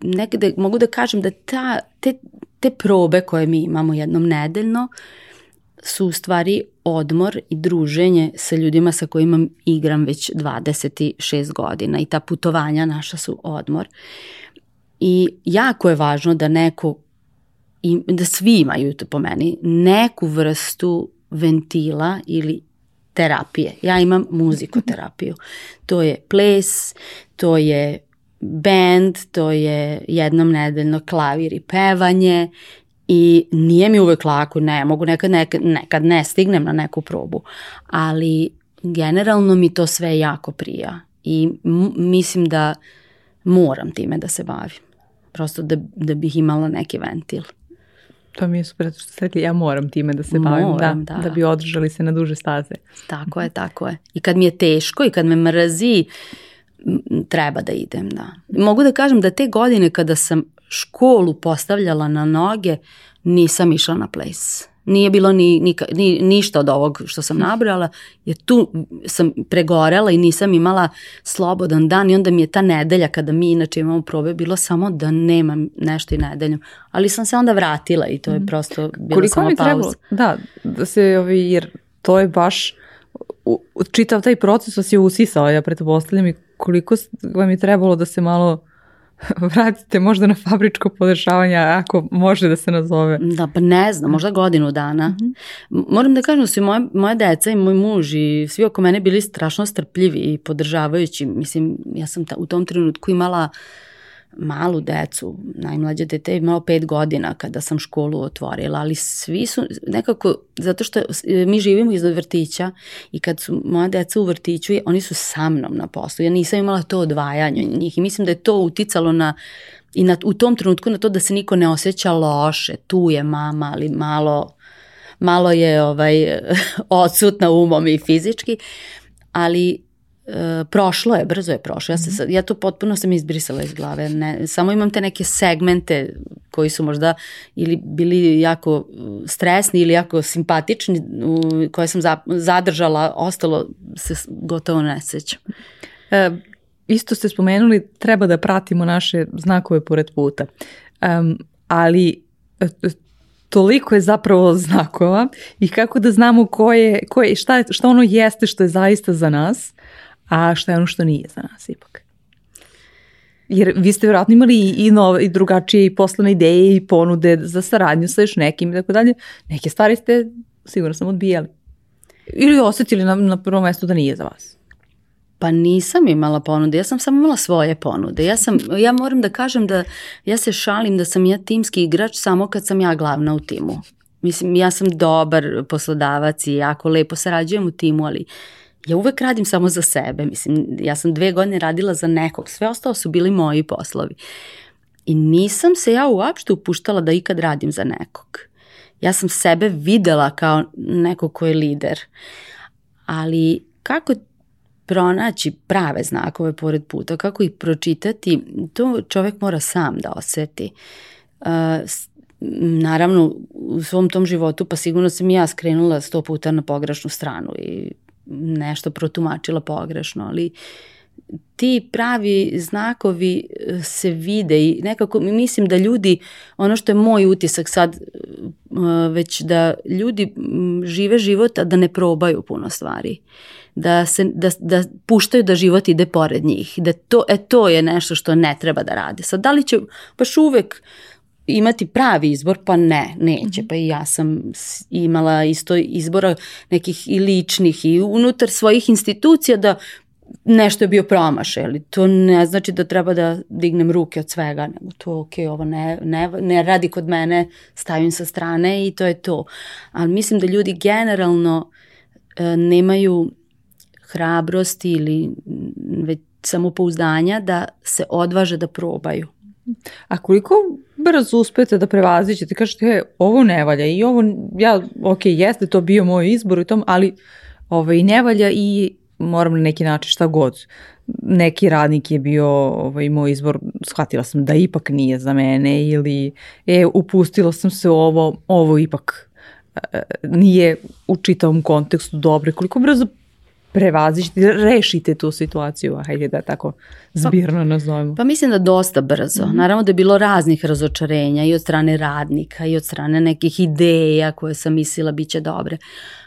negde mogu da kažem da ta, te, te probe koje mi imamo jednom nedeljno su u stvari odmor i druženje sa ljudima sa kojima igram već 26 godina i ta putovanja naša su odmor. I jako je važno da neko, da svi imaju to po meni, neku vrstu ventila ili terapije. Ja imam muzikoterapiju. To je ples, to je band, to je jednom nedeljno klavir i pevanje i nije mi uvek lako, ne mogu, nekad, nekad, nekad ne stignem na neku probu, ali generalno mi to sve jako prija i mislim da moram time da se bavim, prosto da, da bih imala neki ventil. To mi je super, što ste rekli, ja moram time da se bavim, moram, da, da, da bi održali se na duže staze. Tako je, tako je. I kad mi je teško i kad me mrazi, treba da idem, da. Mogu da kažem da te godine kada sam školu postavljala na noge, nisam išla na ples. Nije bilo ni, ni, ni, ništa od ovog što sam nabrala, jer tu sam pregorela i nisam imala slobodan dan i onda mi je ta nedelja kada mi inače imamo probe bilo samo da nemam nešto i nedeljom. Ali sam se onda vratila i to je mhm. prosto bilo Koliko samo pauza. Trebalo, da, da se, ovi, jer to je baš u, čitav taj proces vas je usisao, ja pretpostavljam i koliko vam je trebalo da se malo vratite možda na fabričko podešavanje, ako može da se nazove. Da, pa ne znam, možda godinu dana. Mm -hmm. Moram da kažem da su moje, moje deca i moj muž i svi oko mene bili strašno strpljivi i podržavajući. Mislim, ja sam ta, u tom trenutku imala uh, malu decu, najmlađe dete je imao pet godina kada sam školu otvorila, ali svi su nekako, zato što mi živimo iz vrtića i kad su moja deca u vrtiću, oni su sa mnom na poslu, ja nisam imala to odvajanje njih i mislim da je to uticalo na i na, u tom trenutku na to da se niko ne osjeća loše, tu je mama, ali malo, malo je ovaj, odsutna umom i fizički, ali E, prošlo je, brzo je prošlo. Ja, se mhm. ja to potpuno sam izbrisala iz glave. Ne, samo imam te neke segmente koji su možda ili bili jako stresni ili jako simpatični, koje sam za, zadržala, ostalo se gotovo ne sećam. E, isto ste spomenuli, treba da pratimo naše znakove pored puta. Um, ali e, toliko je zapravo znakova i kako da znamo ko je, ko je, šta, šta ono jeste što je zaista za nas, a šta je ono što nije za nas ipak. Jer vi ste vjerojatno imali i, i, nove, i drugačije i poslane ideje i ponude za saradnju sa još nekim i tako dalje. Neke stvari ste sigurno sam odbijali. Ili osetili na, na prvom mestu da nije za vas. Pa nisam imala ponude, ja sam samo imala svoje ponude. Ja, sam, ja moram da kažem da ja se šalim da sam ja timski igrač samo kad sam ja glavna u timu. Mislim, ja sam dobar poslodavac i jako lepo sarađujem u timu, ali ja uvek radim samo za sebe. Mislim, ja sam dve godine radila za nekog, sve ostalo su bili moji poslovi. I nisam se ja uopšte upuštala da ikad radim za nekog. Ja sam sebe videla kao neko ko je lider. Ali kako pronaći prave znakove pored puta, kako ih pročitati, to čovek mora sam da oseti. Uh, naravno, u svom tom životu, pa sigurno sam i ja skrenula sto puta na pogrešnu stranu i nešto protumačila pogrešno, ali ti pravi znakovi e, se vide i nekako mislim da ljudi, ono što je moj utisak sad, e, već da ljudi žive život, a da ne probaju puno stvari. Da, se, da, da puštaju da život ide pored njih. Da to, e, to je nešto što ne treba da rade. Sad, da li će baš uvek imati pravi izbor, pa ne, neće. Mhm. Pa i ja sam imala isto izbora nekih i ličnih i unutar svojih institucija da nešto je bio promašaj, ali to ne znači da treba da dignem ruke od svega, nego to ok, ovo ne, ne, ne radi kod mene, stavim sa strane i to je to. Ali mislim da ljudi generalno e, nemaju hrabrosti ili već samopouzdanja da se odvaže da probaju. A koliko brzo uspete da prevazićete, kažete e, ovo ne valja i ovo, ja, ok, jeste to bio moj izbor i tom, ali ovaj, ne valja i moram na neki način šta god. Neki radnik je bio ovaj, moj izbor, shvatila sam da ipak nije za mene ili e, upustila sam se ovo, ovo ipak e, nije u čitavom kontekstu dobro. Koliko brzo prevazićete, rešite tu situaciju, hajde da tako zbirno pa, nazovemo. Pa mislim da dosta brzo. -hmm. Naravno da je bilo raznih razočarenja i od strane radnika i od strane nekih ideja koje sam mislila bit će dobre.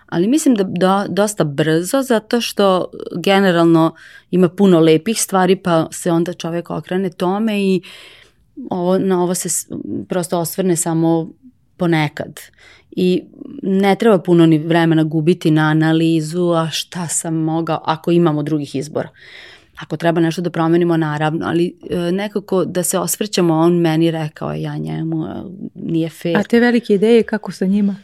Ali mislim da do, dosta brzo zato što generalno ima puno lepih stvari pa se onda čovek okrene tome i ovo, na ovo se prosto osvrne samo ponekad. I ne treba puno ni vremena gubiti na analizu, a šta sam mogao, ako imamo drugih izbora. Ako treba nešto da promenimo, naravno, ali e, nekako da se osvrćamo, on meni rekao, ja njemu, nije fair. A te velike ideje, kako sa njima?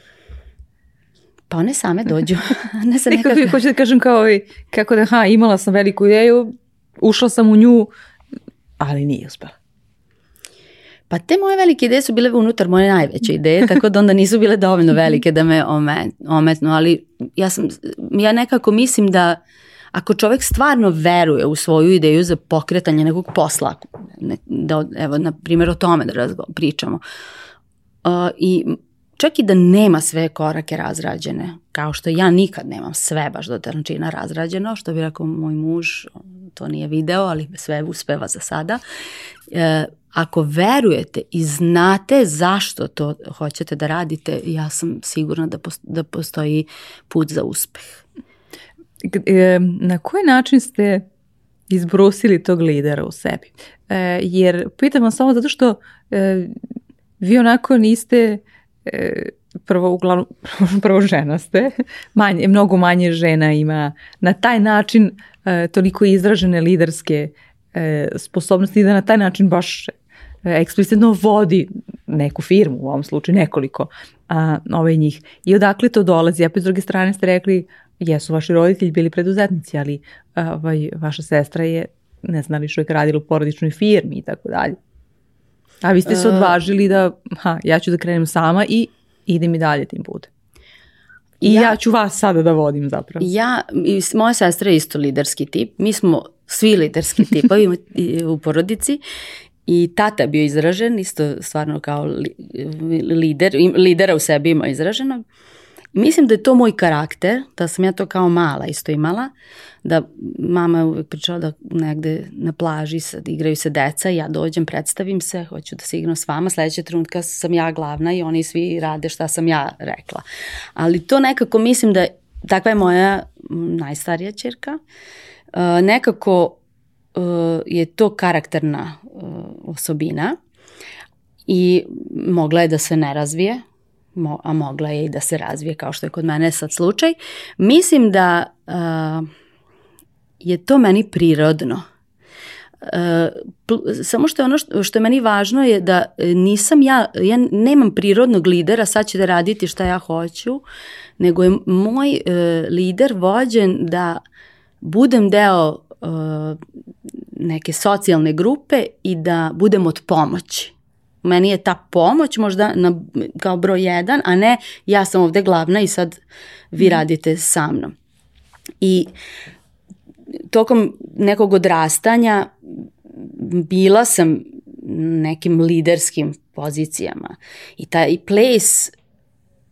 Pa one same dođu. ne sa nekako... Nekako hoću da kažem kao, kako da, ha, imala sam veliku ideju, ušla sam u nju, ali nije uspela. Pa te moje velike ideje su bile unutar moje najveće ideje, tako da onda nisu bile dovoljno velike da me ometnu, ali ja, sam, ja nekako mislim da ako čovek stvarno veruje u svoju ideju za pokretanje nekog posla, da, evo, na primjer o tome da razgo, pričamo, uh, i čak i da nema sve korake razrađene, kao što ja nikad nemam sve baš do tančina razrađeno, što bi rekao moj muž, to nije video, ali sve uspeva za sada. E, ako verujete i znate zašto to hoćete da radite, ja sam sigurna da, da postoji put za uspeh. E, na koji način ste izbrusili tog lidera u sebi? E, jer pitam vam samo zato što e, vi onako niste e, prvo uglavnom, prvo žena ste, manje, mnogo manje žena ima na taj način e, toliko izražene liderske e, sposobnosti da na taj način baš eksplicitno vodi neku firmu, u ovom slučaju nekoliko a, ove njih. I odakle to dolazi? A s druge strane ste rekli, jesu vaši roditelji bili preduzetnici, ali ovaj, vaša sestra je, ne znam li što je radila u porodičnoj firmi i tako dalje. A vi ste se odvažili da, ha, ja ću da krenem sama i idem i dalje tim putem. I ja, ja ću vas sada da vodim zapravo. Ja, i moja sestra je isto liderski tip. Mi smo svi liderski tipovi u porodici i tata bio izražen, isto stvarno kao lider, lidera u sebi ima izraženo. Mislim da je to moj karakter, da sam ja to kao mala isto imala, da mama je uvek pričala da negde na plaži sad igraju se deca ja dođem, predstavim se, hoću da se igram s vama, sledeće trenutka sam ja glavna i oni svi rade šta sam ja rekla. Ali to nekako mislim da takva je moja najstarija čerka. Uh, nekako uh, je to karakterna uh, osobina i mogla je da se ne razvije, a mogla je i da se razvije kao što je kod mene sad slučaj. Mislim da uh, je to meni prirodno. Uh, samo što je ono što, što je meni važno je da nisam ja, ja nemam prirodnog lidera, sad će da raditi šta ja hoću, nego je moj uh, lider vođen da budem deo uh, neke socijalne grupe i da budem od pomoći. Meni je ta pomoć možda na, kao broj jedan, a ne ja sam ovde glavna i sad vi mhm. radite sa mnom. I tokom nekog odrastanja bila sam nekim liderskim pozicijama i taj place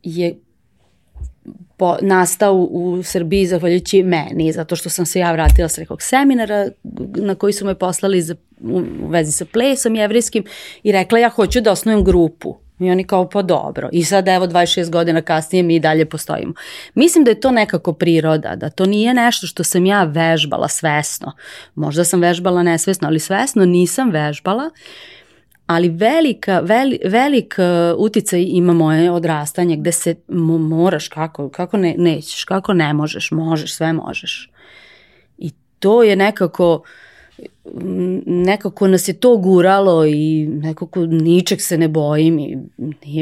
je po, nastao u Srbiji zahvaljujući meni, zato što sam se ja vratila s nekog seminara na koji su me poslali za, u, u vezi sa plesom jevrijskim i rekla ja hoću da osnovim grupu. I oni kao pa dobro. I sad evo 26 godina kasnije mi i dalje postojimo. Mislim da je to nekako priroda, da to nije nešto što sam ja vežbala svesno. Možda sam vežbala nesvesno, ali svesno nisam vežbala. Uh, ali velika, veli, velik uh, uticaj ima moje odrastanje gde se moraš kako, kako ne, nećeš, kako ne možeš, možeš, sve možeš. I to je nekako, nekako nas je to guralo i nekako ničeg se ne bojim i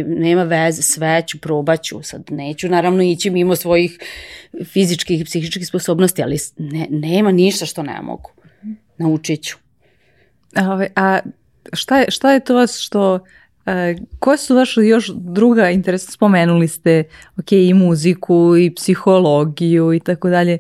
nema veze, sve ću, probaću, sad neću naravno ići mimo svojih fizičkih i psihičkih sposobnosti, ali ne, nema ništa što ne mogu. Naučit ću. A, a šta je, šta je to vas što E, koje su vaše još druga interesa? Spomenuli ste ok, i muziku i psihologiju i tako dalje.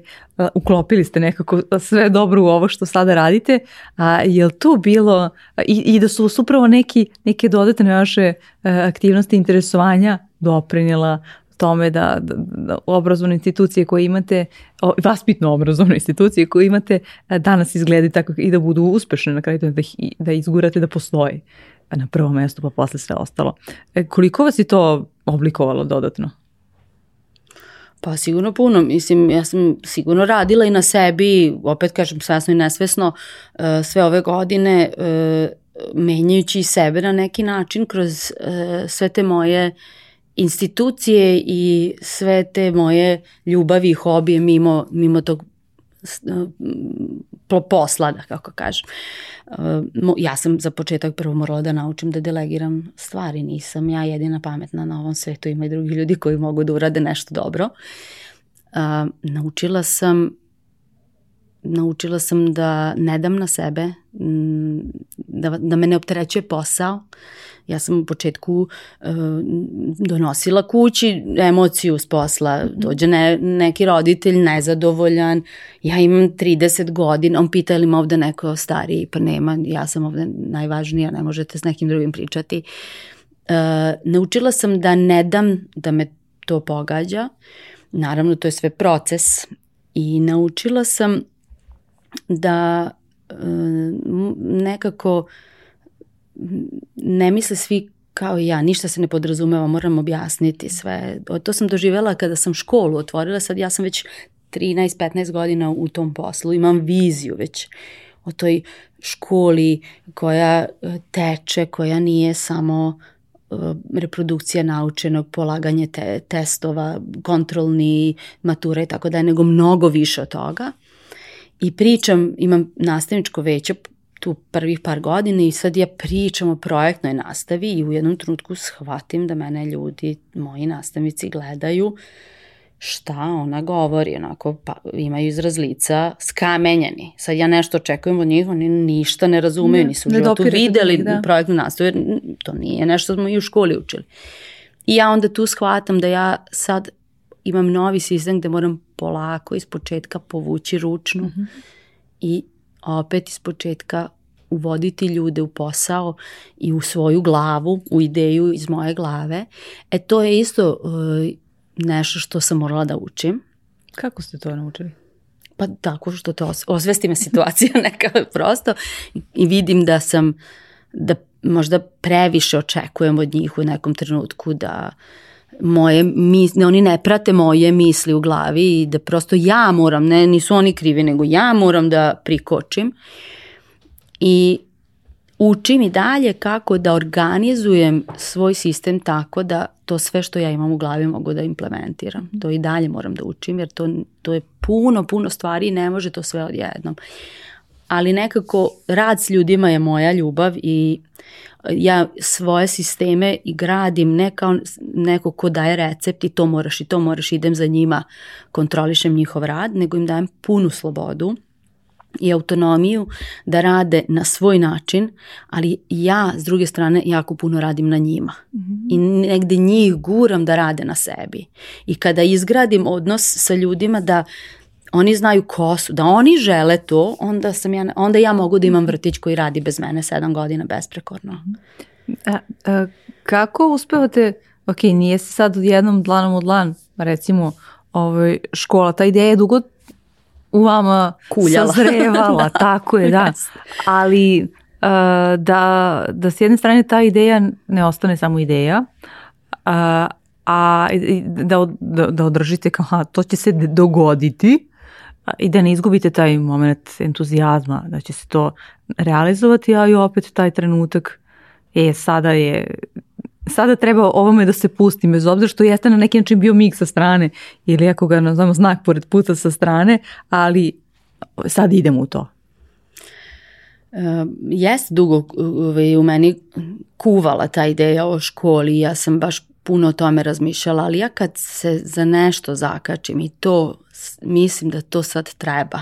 Uklopili ste nekako sve dobro u ovo što sada radite. A je li tu bilo i, i da su upravo neki, neke dodatne vaše e, aktivnosti interesovanja doprinjela tome da, da, da obrazovne institucije koje imate, vaspitno obrazovne institucije koje imate e, danas izgledi tako i da budu uspešne na kraju da, da izgurate da postoje na prvom mestu pa posle sve ostalo. E, koliko vas je to oblikovalo dodatno? Pa sigurno puno, mislim, ja sam sigurno radila i na sebi, opet kažem svesno i nesvesno, e, sve ove godine menjajući sebe na neki način kroz sve te moje institucije i sve te moje ljubavi i hobije mimo, mimo tog posla, da kako kažem. Ja sam za početak prvo morala da naučim da delegiram stvari, nisam ja jedina pametna na ovom svetu, ima i drugi ljudi koji mogu da urade nešto dobro. Naučila sam naučila sam da ne dam na sebe, da, da me ne opterećuje posao, Ja sam u početku uh, donosila kući emociju s posla, dođe ne, neki roditelj nezadovoljan, ja imam 30 godina, on pita ili ima ovde neko stariji, pa nema, ja sam ovde najvažnija, ne možete s nekim drugim pričati. Uh, naučila sam da ne dam da me to pogađa, naravno to je sve proces. I naučila sam da uh, nekako ne misle svi kao i ja, ništa se ne podrazumeva, moram objasniti sve. To sam doživjela kada sam školu otvorila, sad ja sam već 13-15 godina u tom poslu, imam viziju već o toj školi koja e, teče, koja nije samo e, reprodukcija naučenog, polaganje te, testova, kontrolni matura i tako da, nego mnogo više od toga. I pričam, imam nastavničko veće tu prvih par godina i sad ja pričam o projektnoj nastavi i u jednom trenutku shvatim da mene ljudi, moji nastavnici gledaju šta ona govori, onako pa, imaju izraz lica skamenjeni. Sad ja nešto očekujem od njih, oni ništa ne razumeju, nisu u životu videli da. projektnu nastavu, jer to nije nešto smo i u školi učili. I ja onda tu shvatam da ja sad imam novi sistem gde moram polako iz početka povući ručnu mm -hmm. i opet iz početka uvoditi ljude u posao i u svoju glavu, u ideju iz moje glave. E to je isto uh, nešto što sam morala da učim. Kako ste to naučili? Pa tako što to osvesti me situacija neka prosto i vidim da sam, da možda previše očekujem od njih u nekom trenutku da moje misli, oni ne prate moje misli u glavi i da prosto ja moram, ne, nisu oni krivi, nego ja moram da prikočim i učim i dalje kako da organizujem svoj sistem tako da to sve što ja imam u glavi mogu da implementiram. To i dalje moram da učim jer to, to je puno, puno stvari i ne može to sve odjednom. Ali nekako rad s ljudima je moja ljubav i ja svoje sisteme i gradim ne kao neko ko daje recept i to moraš i to moraš, idem za njima, kontrolišem njihov rad, nego im dajem punu slobodu i autonomiju da rade na svoj način, ali ja s druge strane jako puno radim na njima. Mm -hmm. I negde njih guram da rade na sebi. I kada izgradim odnos sa ljudima da oni znaju ko su, da oni žele to, onda, sam ja, onda ja mogu da imam vrtić koji radi bez mene sedam godina besprekorno. A, a, kako uspevate, ok, nije se sad jednom dlanom od dlan, recimo, ovaj, škola, ta ideja je dugo u vama Kuljala. sazrevala, tako je, da. Ali uh, da, da s jedne strane ta ideja ne ostane samo ideja, uh, a da, da, da održite kao, a, to će se dogoditi i da ne izgubite taj moment entuzijazma da će se to realizovati, a i opet taj trenutak e, sada je sada treba ovome da se pusti, bez obzira što jeste na neki način bio mig sa strane ili ako ga nazvamo znak pored puta sa strane, ali sad idemo u to. Uh, jeste dugo ovaj, u meni kuvala ta ideja o školi, ja sam baš puno o tome razmišljala, ali ja kad se za nešto zakačim i to mislim da to sad treba,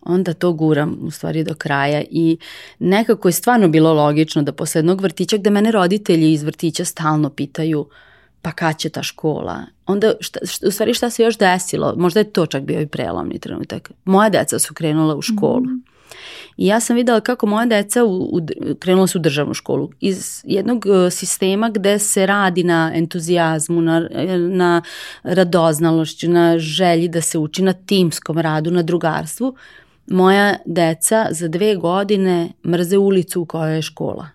onda to guram u stvari do kraja i nekako je stvarno bilo logično da posle jednog vrtića gde mene roditelji iz vrtića stalno pitaju pa kad će ta škola? Onda, šta, šta, u stvari šta se još desilo? Možda je to čak bio i prelomni trenutak. Moja deca su krenula u školu. Mm. I ja sam videla kako moja deca u, u, krenula su u državnu školu. Iz jednog uh, sistema gde se radi na entuzijazmu, na, na radoznalošću, na želji da se uči, na timskom radu, na drugarstvu, Moja deca za dve godine mrze ulicu u kojoj je škola.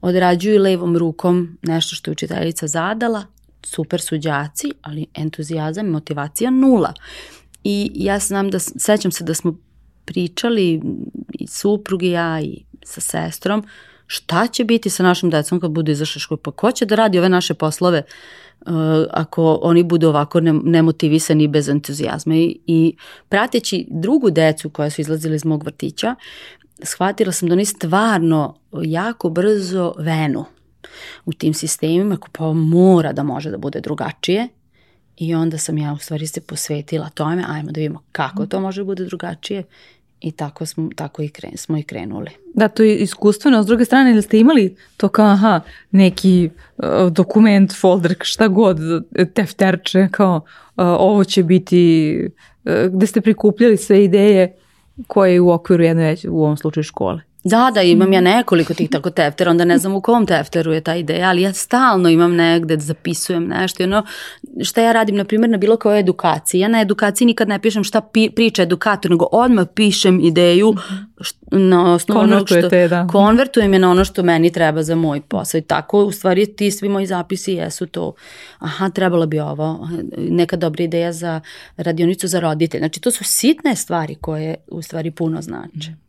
Odrađuju levom rukom nešto što je učiteljica zadala, super su đaci, ali entuzijazam i motivacija nula. I ja znam da, sećam se da smo pričali i suprug i ja i sa sestrom, šta će biti sa našim decom kad budu izašli školu, pa ko će da radi ove naše poslove uh, ako oni budu ovako nemotivisani bez entuzijazma? I, i prateći drugu decu koja su izlazila iz mog vrtića, shvatila sam da oni stvarno jako brzo venu u tim sistemima, pa mora da može da bude drugačije. I onda sam ja u stvari se posvetila tome, ajmo da vidimo kako to može da bude drugačije i tako smo, tako i kren, smo i krenuli. Da, to je iskustveno. S druge strane, ili ste imali to kao, aha, neki uh, dokument, folder, šta god, tefterče, kao uh, ovo će biti, uh, gde ste prikupljali sve ideje koje je u okviru jedne, u ovom slučaju škole? Da, da, imam ja nekoliko tih tako teftera, onda ne znam u kom tefteru je ta ideja, ali ja stalno imam negde da zapisujem nešto i ono šta ja radim, na primjer, na bilo kojoj edukaciji. Ja na edukaciji nikad ne pišem šta pi, priča edukator, nego odmah pišem ideju na osnovu onog što da. konvertujem je na ono što meni treba za moj posao. I tako u stvari ti svi moji zapisi jesu to. Aha trebalo bi ovo neka dobra ideja za radionicu za roditelje. Znači to su sitne stvari koje u stvari puno znače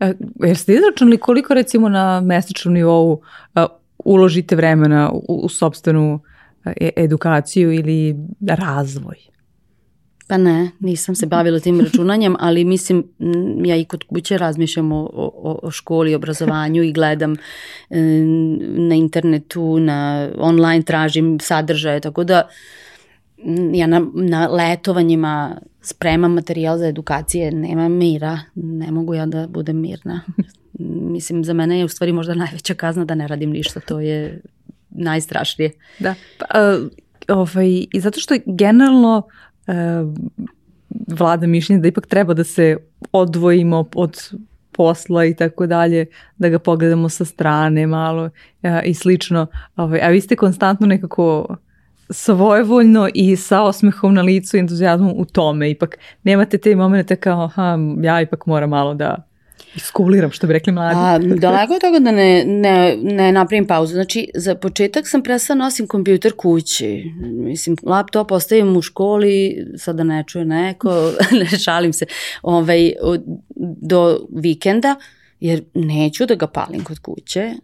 E, jer ste izračunali koliko recimo na mesečnom nivou e, uložite vremena u, u sobstvenu e, edukaciju ili razvoj? Pa ne, nisam se bavila tim računanjem, ali mislim, ja i kod kuće razmišljam o, o, o školi, obrazovanju i gledam na internetu, na online tražim sadržaje, tako da ja na, na letovanjima spremam materijal za edukacije, nema mira, ne mogu ja da budem mirna. Mislim, za mene je u stvari možda najveća kazna da ne radim ništa, to je najstrašnije. Da, pa, ovaj, i zato što generalno uh, vlada mišljenje da ipak treba da se odvojimo od posla i tako dalje, da ga pogledamo sa strane malo uh, i slično. Ovaj, a vi ste konstantno nekako svojevoljno i sa osmehom na licu i entuzijazmom u tome. Ipak nemate te momente kao, aha, ja ipak moram malo da iskuliram, što bi rekli mladi. A, daleko od toga da ne, ne, ne napravim pauzu. Znači, za početak sam prestala nosim kompjuter kući. Mislim, laptop ostavim u školi, sada ne čuje neko, ne šalim se, ovaj, do vikenda, jer neću da ga palim kod kuće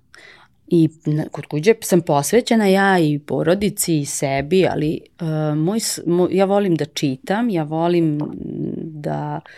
i kod kuće sam posvećena ja i porodici i sebi, ali uh, moj, moj, ja volim da čitam, ja volim da uh,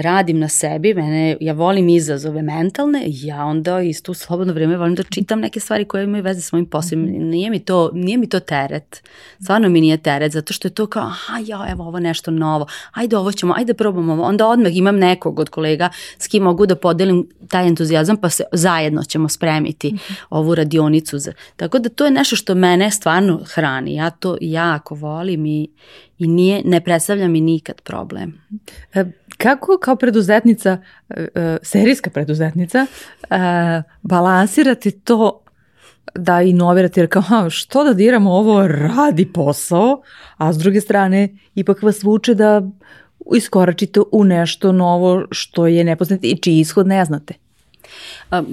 radim na sebi, mene, ja volim izazove mentalne, ja onda isto u slobodno vreme volim da čitam neke stvari koje imaju veze s mojim poslom. Mhm. Nije mi to, nije mi to teret. Stvarno mi nije teret, zato što je to kao, aha, ja, evo ovo nešto novo, ajde ovo ćemo, ajde probamo ovo. Onda odmah imam nekog od kolega s kim mogu da podelim taj entuzijazam, pa se zajedno ćemo spremiti mm -hmm. ovu radionicu. Za... Tako da to je nešto što mene stvarno hrani. Ja to jako volim i, i nije, ne predstavlja mi nikad problem. E, kako kao preduzetnica, e, e, serijska preduzetnica, balansirati to da inovirate, jer kao, što da diramo ovo radi posao, a s druge strane ipak vas vuče da iskoračite u nešto novo što je nepoznato i čiji ishod ne znate.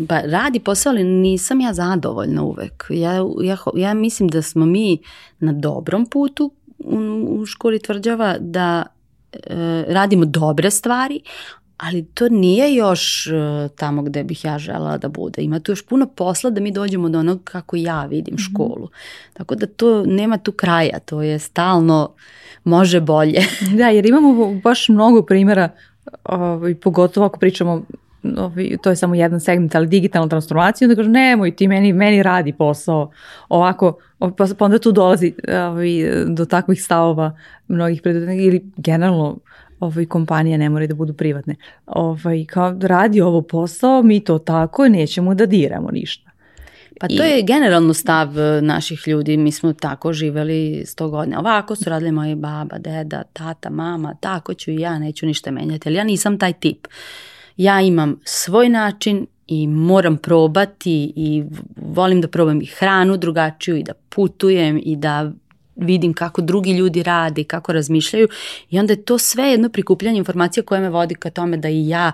Pa radi posao, ali nisam ja zadovoljna uvek. Ja, ja, ja mislim da smo mi na dobrom putu u, školi tvrđava da e, radimo dobre stvari, ali to nije još e, tamo gde bih ja žela da bude. Ima tu još puno posla da mi dođemo do onog kako ja vidim mhm. školu. Mm -hmm. Tako da to nema tu kraja, to je stalno može bolje. da, jer imamo baš mnogo primjera, ovaj, pogotovo ako pričamo ovaj, to je samo jedan segment, ali digitalna transformacija, onda kaže nemoj ti meni, meni radi posao ovako, pa, pa onda tu dolazi ovaj, do takvih stavova mnogih preduzetnika ili generalno ovaj, kompanije ne moraju da budu privatne. Ovaj, kao radi ovo posao, mi to tako nećemo da diramo ništa. Pa to I... je generalno stav e, naših ljudi, mi smo tako živeli sto godina. Ovako su radili moji baba, deda, tata, mama, tako ću i ja, neću ništa menjati, ali ja nisam taj tip. Ja imam svoj način i moram probati i volim da probam i hranu drugačiju i da putujem i da vidim kako drugi ljudi rade i kako razmišljaju i onda je to sve jedno prikupljanje informacija koje me vodi ka tome da i ja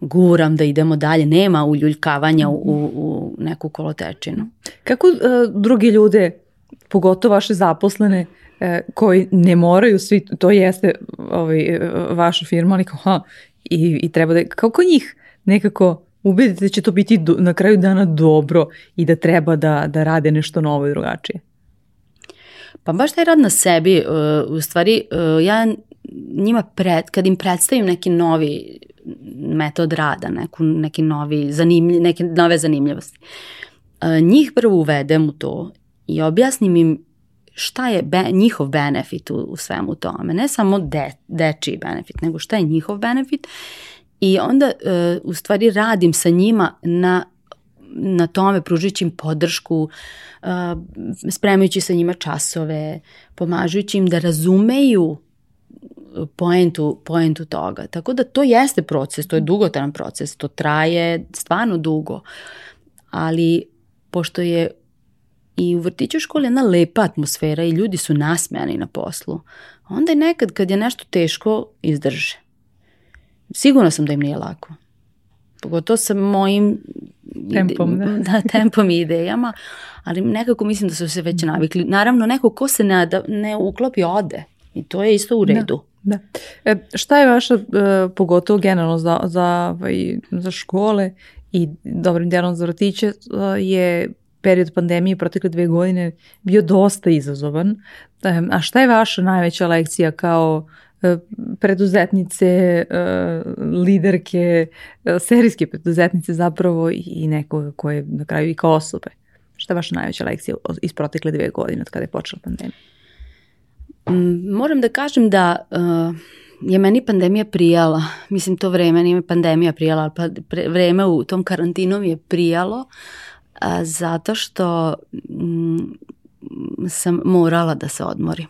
guram da idemo dalje, nema uljuljkavanja u, u neku kolotečinu. Kako uh, drugi ljude, pogotovo vaše zaposlene, uh, koji ne moraju svi, to jeste ovaj, vaša firma, ali kao, ha, i, i treba da, kako njih nekako ubedite da će to biti do, na kraju dana dobro i da treba da, da rade nešto novo i drugačije? Pa baš taj rad na sebi, uh, u stvari, uh, ja njima pred, kad im predstavim neki novi metod rada, neku, neki novi zanimljiv, neke nove zanimljivosti, uh, njih prvo uvedem u to i objasnim im šta je be, njihov benefit u, u svemu tome. Ne samo de, dečiji benefit, nego šta je njihov benefit. I onda uh, u stvari radim sa njima na na tome pružujući im podršku, uh, spremajući sa njima časove, pomažujući im da razumeju poentu, poentu toga. Tako da to jeste proces, to je dugotan proces, to traje stvarno dugo, ali pošto je i u vrtiću školi jedna lepa atmosfera i ljudi su nasmejani na poslu, onda je nekad kad je nešto teško izdrže. Sigurno sam da im nije lako. Pogotovo sa mojim tempom, da. da, tempom i idejama, ali nekako mislim da su se već navikli. Naravno, neko ko se ne, ne uklopi ode i to je isto u da, redu. Da. da. E, šta je vaša, e, pogotovo generalno za, za, ovaj, za škole i dobrim delom za vrtiće, e, je period pandemije protekle dve godine bio dosta izazovan. E, a šta je vaša najveća lekcija kao e, preduzetnice, e, liderke, serijske preduzetnice zapravo i nekoga koje na kraju i kao osobe? Šta je vaša najveća lekcija iz protekle dve godine od kada je počela pandemija? Mm, moram da kažem da uh, je meni pandemija prijala. Mislim, to vreme nije pandemija prijala, ali pa vreme u tom karantinu mi je prijalo. A, zato što m, mm, sam morala da se odmorim.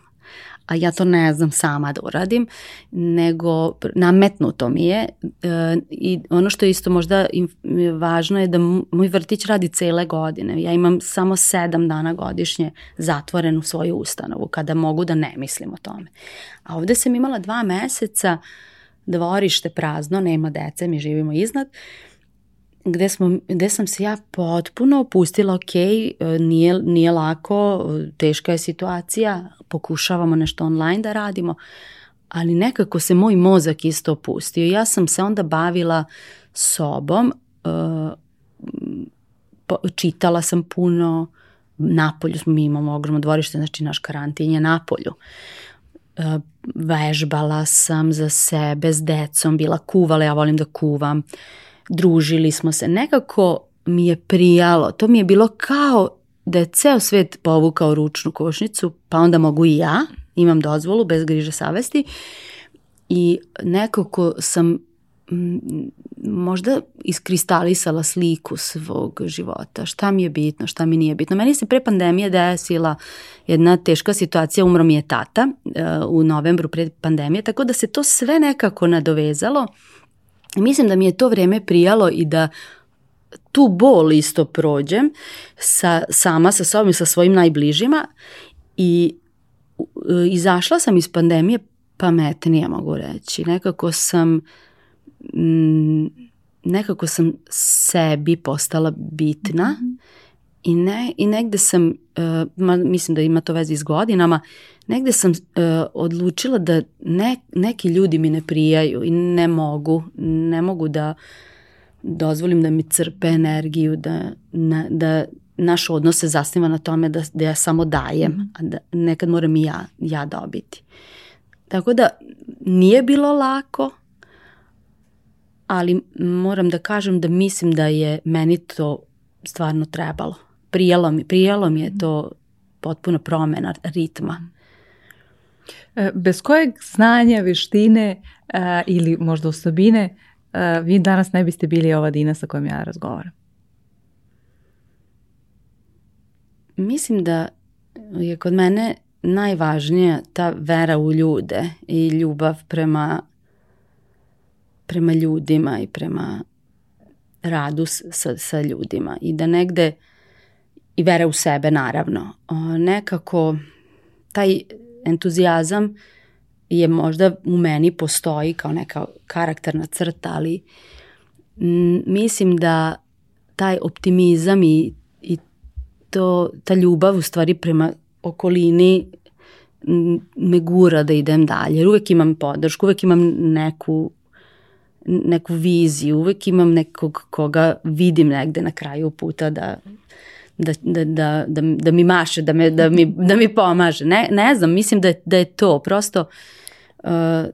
A ja to ne znam sama da uradim, nego nametnuto mi je e, i ono što je isto možda važno je da moj vrtić radi cele godine. Ja imam samo sedam dana godišnje zatvorenu svoju ustanovu kada mogu da ne mislim o tome. A ovde sam imala dva meseca dvorište prazno, nema dece, mi živimo iznad. Uh, gde, smo, gde sam se ja potpuno opustila, ok, e, nije, nije lako, teška je situacija, pokušavamo nešto online da radimo, ali nekako se moj mozak isto opustio. Ja sam se onda bavila sobom, uh, čitala sam puno, napolju mi imamo ogromno dvorište, znači naš karantin je napolju. Vežbala sam za sebe s decom, bila kuvala, ja volim da kuvam. Uh, družili smo se, nekako mi je prijalo, to mi je bilo kao da je ceo svet povukao ručnu košnicu, pa onda mogu i ja, imam dozvolu bez griže savesti. I nekako sam možda iskristalisala sliku svog života, šta mi je bitno, šta mi nije bitno. Meni se pre pandemije desila jedna teška situacija, umro mi je tata uh, u novembru pre pandemije, tako da se to sve nekako nadovezalo Mislim da mi je to vreme prijalo i da tu bol isto prođem sa, sama sa sobom i sa svojim najbližima i izašla sam iz pandemije pametnija mogu reći. Nekako sam m, nekako sam sebi postala bitna mm -hmm. I, ne, i negde sam, uh, ma, mislim da ima to veze s godinama, negde sam uh, odlučila da ne, neki ljudi mi ne prijaju i ne mogu, ne mogu da dozvolim da mi crpe energiju, da, na, da naš odnos se zasniva na tome da, da ja samo dajem, -hmm. a da nekad moram i ja, ja dobiti. Tako da nije bilo lako, ali moram da kažem da mislim da je meni to stvarno trebalo. Prijelo mi, prijelo mi je to potpuno promena ritma. E, bez kojeg znanja, veštine uh, ili možda osobine uh, vi danas ne biste bili ova Dina sa kojom ja razgovaram? Mislim da je kod mene najvažnija ta vera u ljude i ljubav prema prema ljudima i prema radu sa, sa ljudima i da negde i vera u sebe naravno. Nekako taj entuzijazam je možda u meni postoji kao neka karakterna crta, ali mislim da taj optimizam i, i to, ta ljubav u stvari prema okolini me gura da idem dalje. Jer uvek imam podršku, uvek imam neku neku viziju, uvek imam nekog koga vidim negde na kraju puta da da, da, da, da, da mi maše, da, me, da, mi, da mi pomaže. Ne, ne znam, mislim da da je to. Prosto uh,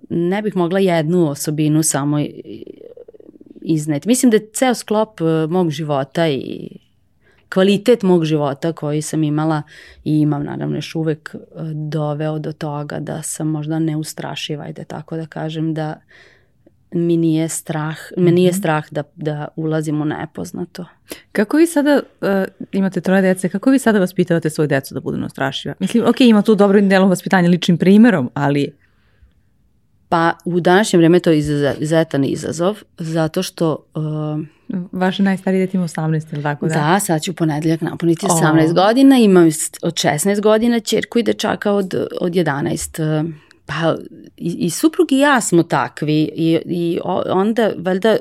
ne bih mogla jednu osobinu samo izneti. Mislim da je ceo sklop uh, mog života i kvalitet mog života koji sam imala i imam naravno još uvek uh, doveo do toga da sam možda neustrašiva, ajde tako da kažem, da mi nije strah, mm -hmm. me nije mhm. strah da, da ulazim u nepoznato. Kako vi sada, uh, imate troje dece, kako vi sada vaspitavate svoje decu da budu neustrašiva? Mislim, ok, ima tu dobro delom vaspitanja ličnim primerom, ali... Pa u današnje vreme to je izuzetan izazov, zato što... Uh, Vaše najstariji dete ima 18, ili tako da? Da, sad ću ponedeljak napuniti 18 oh. godina, imam od 16 godina čerku i dečaka od, od 11. Uh, pa i, i suprug i ja smo takvi i, i onda valjda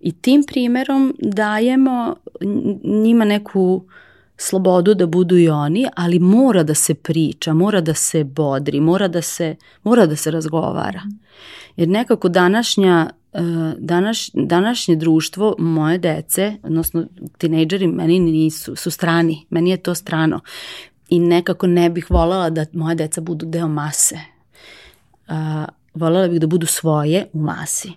i tim primerom dajemo njima neku slobodu da budu i oni, ali mora da se priča, mora da se bodri, mora da se, mora da se razgovara. Jer nekako današnja e, Današ, današnje društvo, moje dece, odnosno tinejdžeri, meni nisu, su strani, meni je to strano. I nekako ne bih voljela da moje deca budu deo mase a, voljela bih da budu svoje u masi,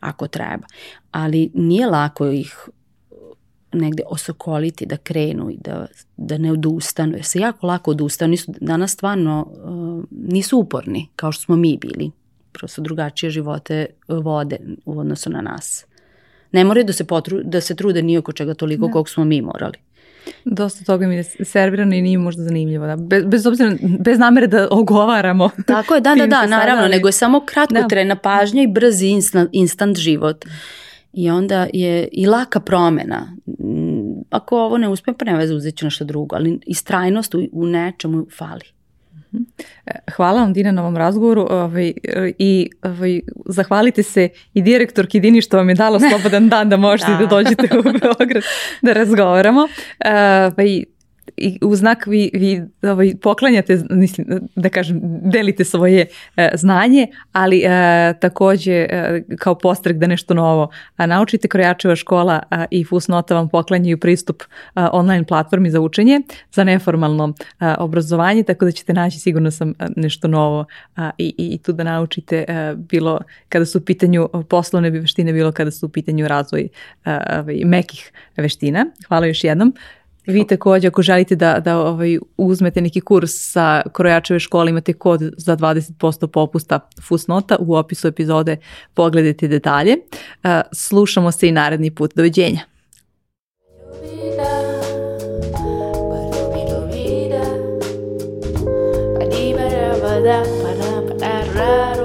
ako treba. Ali nije lako ih negde osokoliti da krenu i da, da ne odustanu, jer se jako lako odustanu, nisu, danas stvarno uh, nisu uporni kao što smo mi bili, prosto drugačije živote vode u odnosu na nas. Ne moraju da se, potru, da se trude ni oko čega toliko ne. kog smo mi morali. Dosta toga mi je servirano i nije možda zanimljivo. Da. Bez, bez obzira, bez namere da ogovaramo. Tako je, da, da, da, naravno, ali... nego je samo kratkotrena da. pažnja i brzi instant, instant život. I onda je i laka promena. Ako ovo ne uspe, pa ne veze, uzet ću nešto drugo, ali istrajnost u, u nečemu fali. Hvala vam Dina na ovom razgovoru. Ovaj, i ovaj, zahvalite se i direktorki Dini što vam je dalo slobodan dan da možete da, da. dođete u Beograd da razgovaramo. Ovaj, i u znak vi, vi ovaj, poklanjate, mislim, da kažem, delite svoje e, znanje, ali e, takođe e, kao postrek da nešto novo a, naučite. Krojačeva škola a, i Fusnota vam poklanjaju pristup a, online platformi za učenje, za neformalno a, obrazovanje, tako da ćete naći sigurno sam nešto novo a, i, i tu da naučite a, bilo kada su u pitanju poslovne veštine, bilo kada su u pitanju razvoj a, a, mekih veština. Hvala još jednom. Vi takođe ako želite da, da ovaj, uzmete neki kurs sa krojačeve škole imate kod za 20% popusta Fusnota u opisu epizode pogledajte detalje. Uh, slušamo se i naredni put. Doviđenja. Da